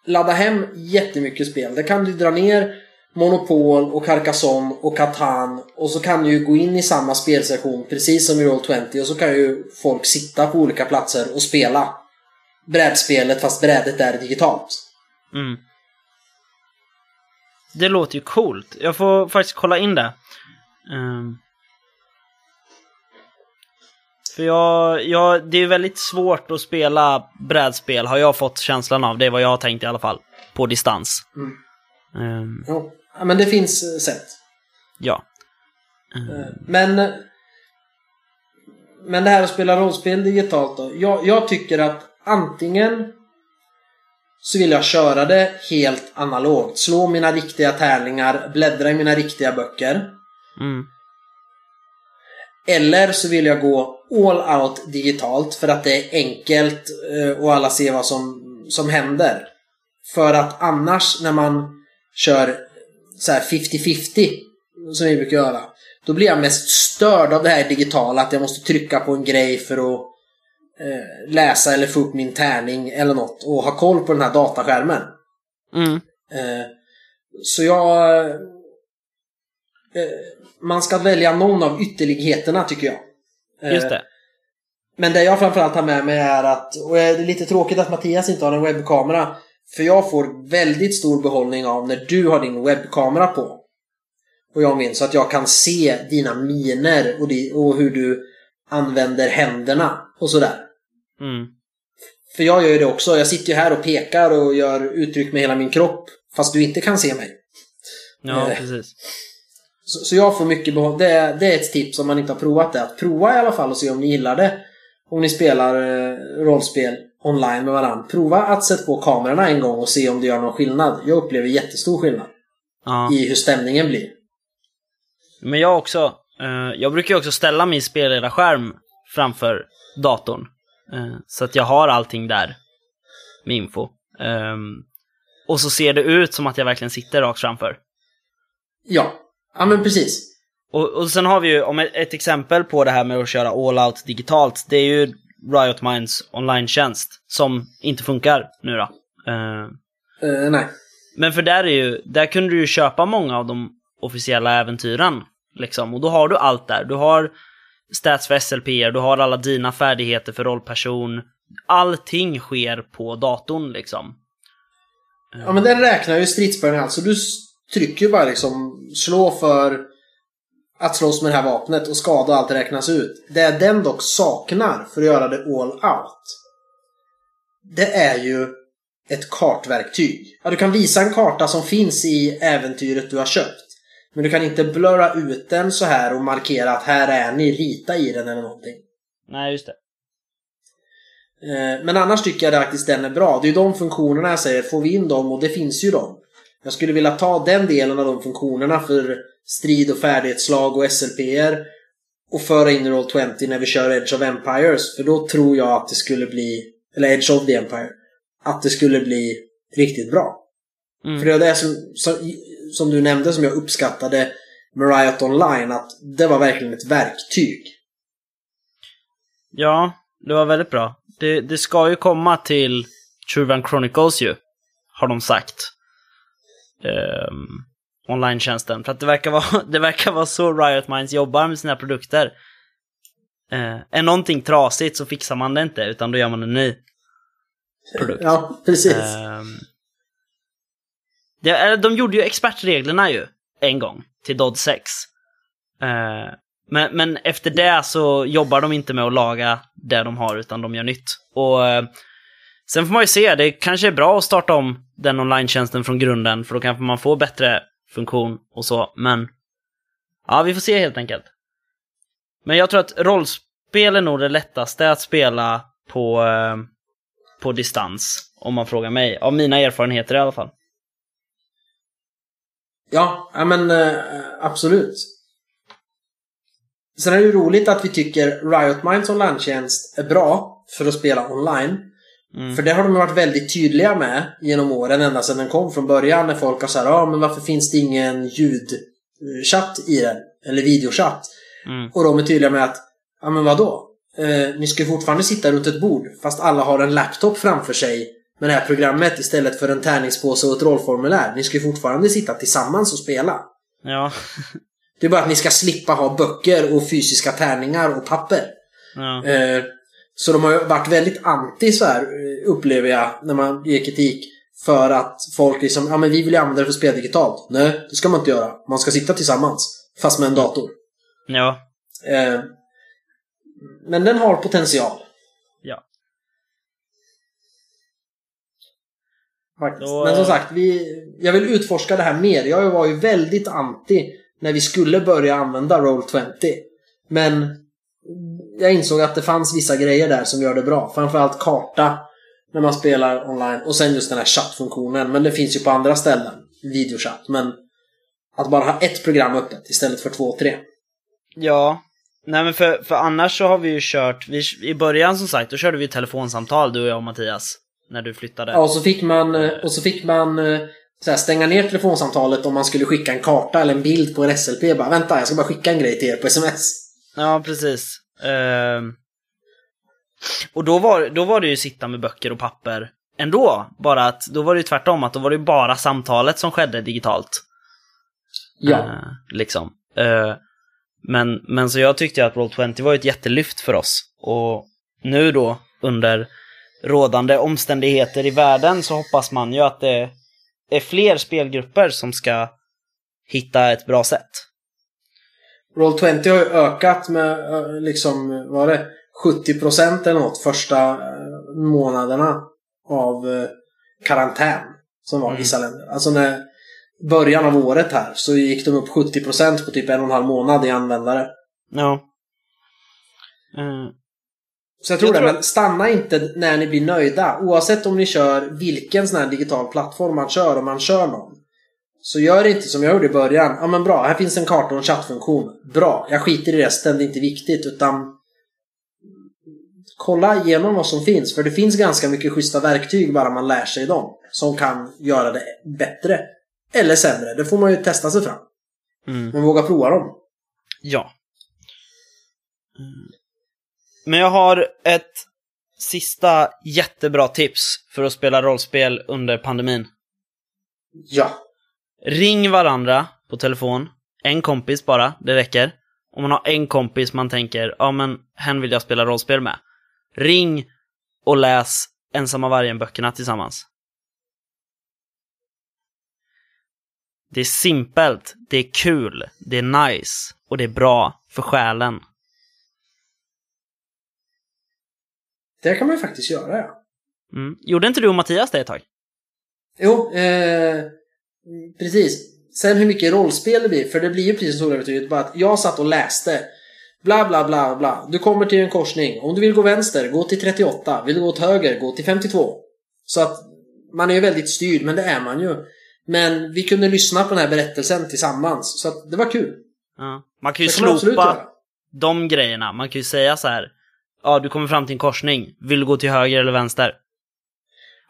ladda hem jättemycket spel. Där kan du dra ner Monopol och Carcassonne och Catan och så kan du ju gå in i samma spelsektion precis som i Roll20 och så kan ju folk sitta på olika platser och spela brädspelet fast brädet är digitalt. Mm. Det låter ju coolt. Jag får faktiskt kolla in det. Ehm. För jag, jag, det är väldigt svårt att spela brädspel, har jag fått känslan av. Det är vad jag har tänkt i alla fall. På distans. Mm. Ehm, Jo. Ja, men det finns eh, sätt. ja. Eh, Men Men det här att spela rollspel digitalt då. Jag, jag tycker att antingen så vill jag köra det helt analogt. Slå mina riktiga tärningar, bläddra i mina riktiga böcker. Mm. Eller så vill jag gå all out digitalt för att det är enkelt eh, och alla ser vad som, som händer. För att annars när man kör så här 50-50 som vi brukar göra. Då blir jag mest störd av det här digitala. Att jag måste trycka på en grej för att eh, läsa eller få upp min tärning eller något. Och ha koll på den här dataskärmen. Mm. Eh, så jag... Eh, man ska välja någon av ytterligheterna tycker jag. Eh, Just det. Men det jag framförallt har med mig är att, och det är lite tråkigt att Mattias inte har en webbkamera. För jag får väldigt stor behållning av när du har din webbkamera på. Och jag min, så att jag kan se dina miner och, di, och hur du använder händerna och sådär. Mm. För jag gör ju det också. Jag sitter ju här och pekar och gör uttryck med hela min kropp. Fast du inte kan se mig. Ja, Eh. precis. Så, så jag får mycket behåll... Det, är- det är ett tips om man inte har provat det. Att prova i alla fall och se om ni gillar det. Om ni spelar eh, rollspel online med varandra. Prova att sätta på kamerorna en gång och se om det gör någon skillnad. Jag upplever jättestor skillnad Ja. i hur stämningen blir. Men jag också. eh, jag brukar också ställa min spelledarskärm framför datorn. eh, så att jag har allting där med info. Ehm, och så ser det ut som att jag verkligen sitter rakt framför. Ja, ja men precis. Och, och sen har vi ju, om ett, ett exempel på det här med att köra all out digitalt, det är ju Riot Minds online-tjänst som inte funkar nu då. Eh, nej. Men för där är ju, där kunde du ju köpa många av de officiella äventyren. Liksom. Och då har du allt där. Du har stats för SLPR, du har alla dina färdigheter för rollperson. Allting sker på datorn liksom. Ja men den räknar ju stridsbörjan alltså. Du trycker ju bara liksom slå för att slåss med det här vapnet och skada och allt räknas ut. Det den dock saknar för att göra det all out. Det är ju ett kartverktyg. Ja, du kan visa en karta som finns i äventyret du har köpt. Men du kan inte blurra ut den så här och markera att här är ni, rita i den eller någonting. Nej, just det. Eh, Men annars tycker jag faktiskt den är bra. Det är ju de funktionerna jag säger, får vi in dem och det finns ju dem. Jag skulle vilja ta den delen av de funktionerna för strid och färdighetslag och SLPR och föra in i Roll20 när vi kör Edge of Empires. För då tror jag att det skulle bli, eller Edge of the Empire, att det skulle bli riktigt bra. Mm. För det var det som, som, som du nämnde som jag uppskattade med Riot Online, att det var verkligen ett verktyg. Ja, det var väldigt bra. Det, det ska ju komma till Truvan Chronicles ju, har de sagt. Um, online-tjänsten. För att det verkar, vara, det verkar vara så Riot Minds jobbar med sina produkter. Uh, är någonting trasigt så fixar man det inte, utan då gör man en ny produkt. Ja, precis. Ehm, det, eller, de gjorde ju expertreglerna ju, en gång, till Dodd 6. Eh, men, men efter det så jobbar de inte med att laga det de har, utan de gör nytt. Och eh, sen får man ju se, det kanske är bra att starta om den online-tjänsten från grunden, för då kanske man får bättre funktion och så, men ja, vi får se helt enkelt. Men jag tror att rollspel är nog det lättaste att spela på, eh, på distans, om man frågar mig. Av mina erfarenheter i alla fall. Ja, men eh, absolut. Sen är det ju roligt att vi tycker Riot Minds online-tjänst är bra för att spela online. Mm. För det har de varit väldigt tydliga med genom åren, ända sedan den kom från början. När folk har sagt ja men varför finns det ingen ljudchatt i den? Eller videochatt. Mm. Och de är tydliga med att, ja men vadå? Eh, ni ska fortfarande sitta runt ett bord, fast alla har en laptop framför sig med det här programmet istället för en tärningspåse och ett rollformulär. Ni ska fortfarande sitta tillsammans och spela. Ja. Det är bara att ni ska slippa ha böcker och fysiska tärningar och papper. ja. Eh, så de har ju varit väldigt anti så här, upplever jag, när man ger kritik. För att folk liksom, ja men vi vill ju använda det för att spela digitalt. Nej, det ska man inte göra. Man ska sitta tillsammans. Fast med en dator. Ja. Eh, men den har potential. Ja. Faktiskt. Då, Men som sagt, vi, jag vill utforska det här mer. Jag var ju väldigt anti när vi skulle börja använda Roll20. Men jag insåg att det fanns vissa grejer där som gör det bra. Framförallt karta när man spelar online. Och sen just den här chattfunktionen. Men det finns ju på andra ställen. Videochatt. Men att bara ha ett program öppet istället för två, tre. Ja. Nej men för, för annars så har vi ju kört, vi, i början som sagt, då körde vi telefonsamtal du och jag och Mattias. när du flyttade. Ja, och så fick man, eh, och så fick man eh, så här, stänga ner telefonsamtalet om man skulle skicka en karta eller en bild på en SLP. Bara vänta, jag ska bara skicka en grej till er på sms. Ja, precis. Ehm, och då var, då var det ju sitta med böcker och papper ändå. Bara att då var det ju tvärtom, att då var det ju bara samtalet som skedde digitalt. Ja. Eh, liksom. Eh, men, men så jag tyckte att Roll20 var ett jättelyft för oss. Och nu då, under rådande omständigheter i världen, så hoppas man ju att det är fler spelgrupper som ska hitta ett bra sätt. Roll20 har ju ökat med eh, liksom, vad var det? 70% eller något första eh, månaderna av eh, karantän. Som var i Mm. vissa länder. Alltså när början av året här så gick de upp 70% på typ en och en halv månad i användare. Ja. Eh, Så jag tror Jag det, tror- men stanna inte när ni blir nöjda. Oavsett om ni kör vilken sån här digital plattform man kör, om man kör någon. Så gör inte som jag gjorde i början. Ja men bra, här finns en karta och en chattfunktion. Bra, jag skiter i resten, det är inte viktigt. Utan kolla igenom vad som finns. För det finns ganska mycket schyssta verktyg bara man lär sig dem. Som kan göra det bättre. Eller sämre, det får man ju testa sig fram. mm. Men våga prova dem. Ja. Men jag har ett sista jättebra tips för att spela rollspel under pandemin. Ja. Ring varandra på telefon. En kompis bara, det räcker. Om man har en kompis man tänker, ja men hen vill jag spela rollspel med. Ring och läs Ensamma vargen-böckerna tillsammans. Det är simpelt, det är kul, det är nice och det är bra för själen. Det kan man ju faktiskt göra ja. Mm. Gjorde inte du och Mattias det ett tag? Jo, eh, precis. Sen hur mycket rollspel det blir, för det blir ju precis så övertydligt bara att jag satt och läste. Bla bla bla bla. Du kommer till en korsning. Om du vill gå vänster, gå till 38. Vill du gå åt höger, gå till 52. Så att man är ju väldigt styrd, men det är man ju. Men vi kunde lyssna på den här berättelsen tillsammans, så att det var kul. Ja. Man kan ju kan slopa de grejerna. Man kan ju säga så här. Ja, du kommer fram till en korsning. Vill du gå till höger eller vänster?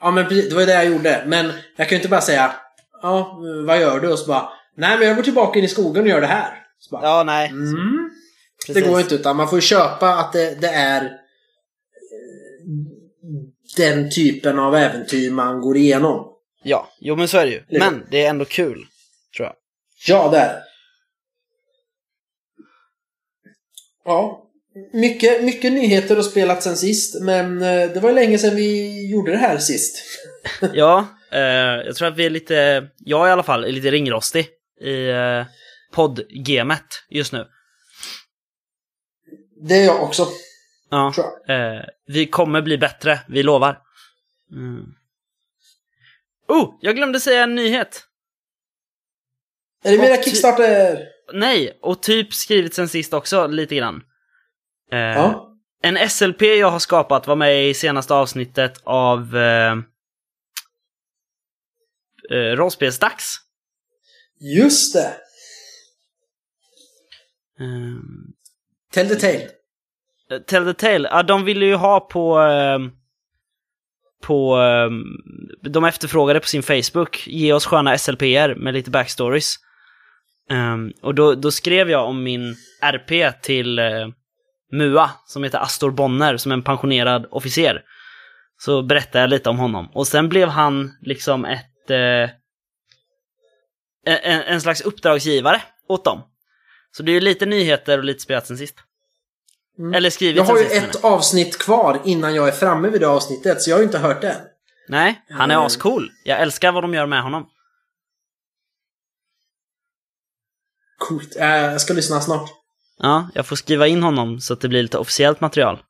Ja men precis, det var ju det jag gjorde. Men jag kan ju inte bara säga Ja, vad gör du? Och så bara Nej men jag går tillbaka in i skogen och gör det här. Bara, Ja, nej. mm. Det går inte utan man får ju köpa att det, det är eh, den typen av äventyr man går igenom. Ja, jo men så är det ju. Men det är ändå kul, tror jag. Ja, det är. Ja. Mycket, mycket nyheter och spelat sen sist, men eh, det var ju länge sedan vi gjorde det här sist. Ja, eh, jag tror att vi är lite, jag i alla fall, är lite ringrostig i eh, podd-gamet just nu. Det är jag också, Ja, jag. eh, vi kommer bli bättre, vi lovar. Mm. Oh, jag glömde säga en nyhet. Är det mera Kickstarter? Nej, och typ skrivit sen sist också, lite grann. Eh, Ja. En SLP jag har skapat var med i senaste avsnittet av eh, eh, Rollspelsdags. Just det! Eh, Tell the tale. Tell the Tale, ja de ville ju ha på... Eh, på... Eh, de efterfrågade på sin Facebook, ge oss sköna SLPR med lite backstories. Eh, och då, då skrev jag om min RP till eh, MUA, som heter Astor Bonner, som är en pensionerad officer. Så berättade jag lite om honom. Och sen blev han liksom ett... Eh, en, en slags uppdragsgivare åt dem. Så det är ju lite nyheter och lite spelat sen sist. Mm. Eller skrivit Jag har ju ett avsnitt kvar innan jag är framme vid det avsnittet, så jag har ju inte hört det. Nej, han är Mm. ascool. Jag älskar vad de gör med honom. Coolt. Eh, Jag ska lyssna snart. Ja, jag får skriva in honom så att det blir lite officiellt material.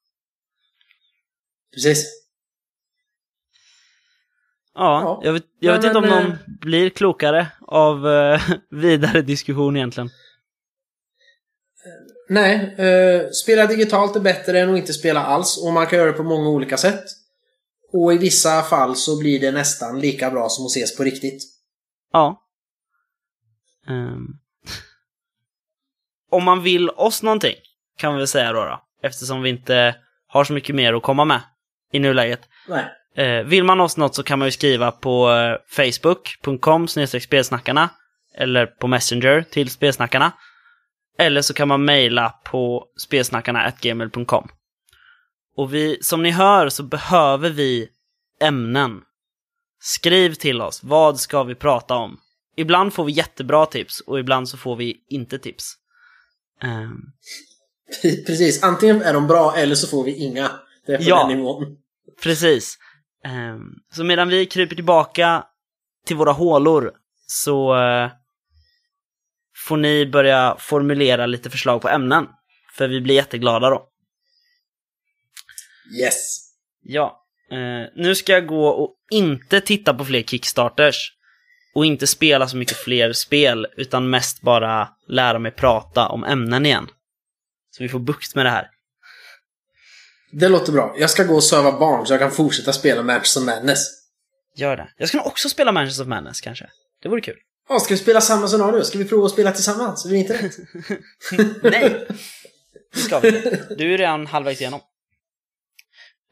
Precis. Ja, Ja. jag vet, jag Men- vet inte om men, någon eh, blir klokare av eh, vidare diskussion egentligen. Nej, eh, spela digitalt är bättre än att inte spela alls och man kan göra det på många olika sätt. Och i vissa fall så blir det nästan lika bra som att ses på riktigt. Ja. Ehm. Om man vill oss någonting, kan vi väl säga då, då. Eftersom vi inte har så mycket mer att komma med i nuläget. Nej. Eh, vill man oss något så kan man ju skriva på eh, facebook.com spelsnackarna eller på Messenger till spelsnackarna. Eller så kan man mejla på spelsnackarna.gmail.com. Och vi, som ni hör så behöver vi ämnen. Skriv till oss, vad ska vi prata om? Ibland får vi jättebra tips och ibland så får vi inte tips. Um, Precis, antingen är de bra eller så får vi inga. Det är på Ja. den nivån. Precis. Ehm, så medan vi kryper tillbaka till våra hålor så eh, får ni börja formulera lite förslag på ämnen. För vi blir jätteglada då. Yes. Ja. eh, nu ska jag gå och inte titta på fler Kickstarters. Och inte spela så mycket fler spel, utan mest bara lära mig prata om ämnen igen. Så vi får bukt med det här. Det låter bra. Jag ska gå och söva barn så jag kan fortsätta spela Manchester Madness. Gör det. Jag ska nog också spela Manchester of Madness kanske. Det vore kul. Ja, ska vi spela samma scenario? Ska vi prova att spela tillsammans? Över internet? Nej! Det ska vi inte. Du är redan halvvägs igenom.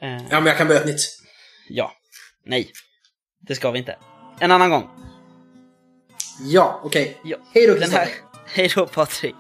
Eh, Ja, men jag kan börja ett nytt. ja. Nej. Det ska vi inte. En annan gång. Ja, okej. Ja. Hej då, Den här... Kristoffer. Hej då Patrik.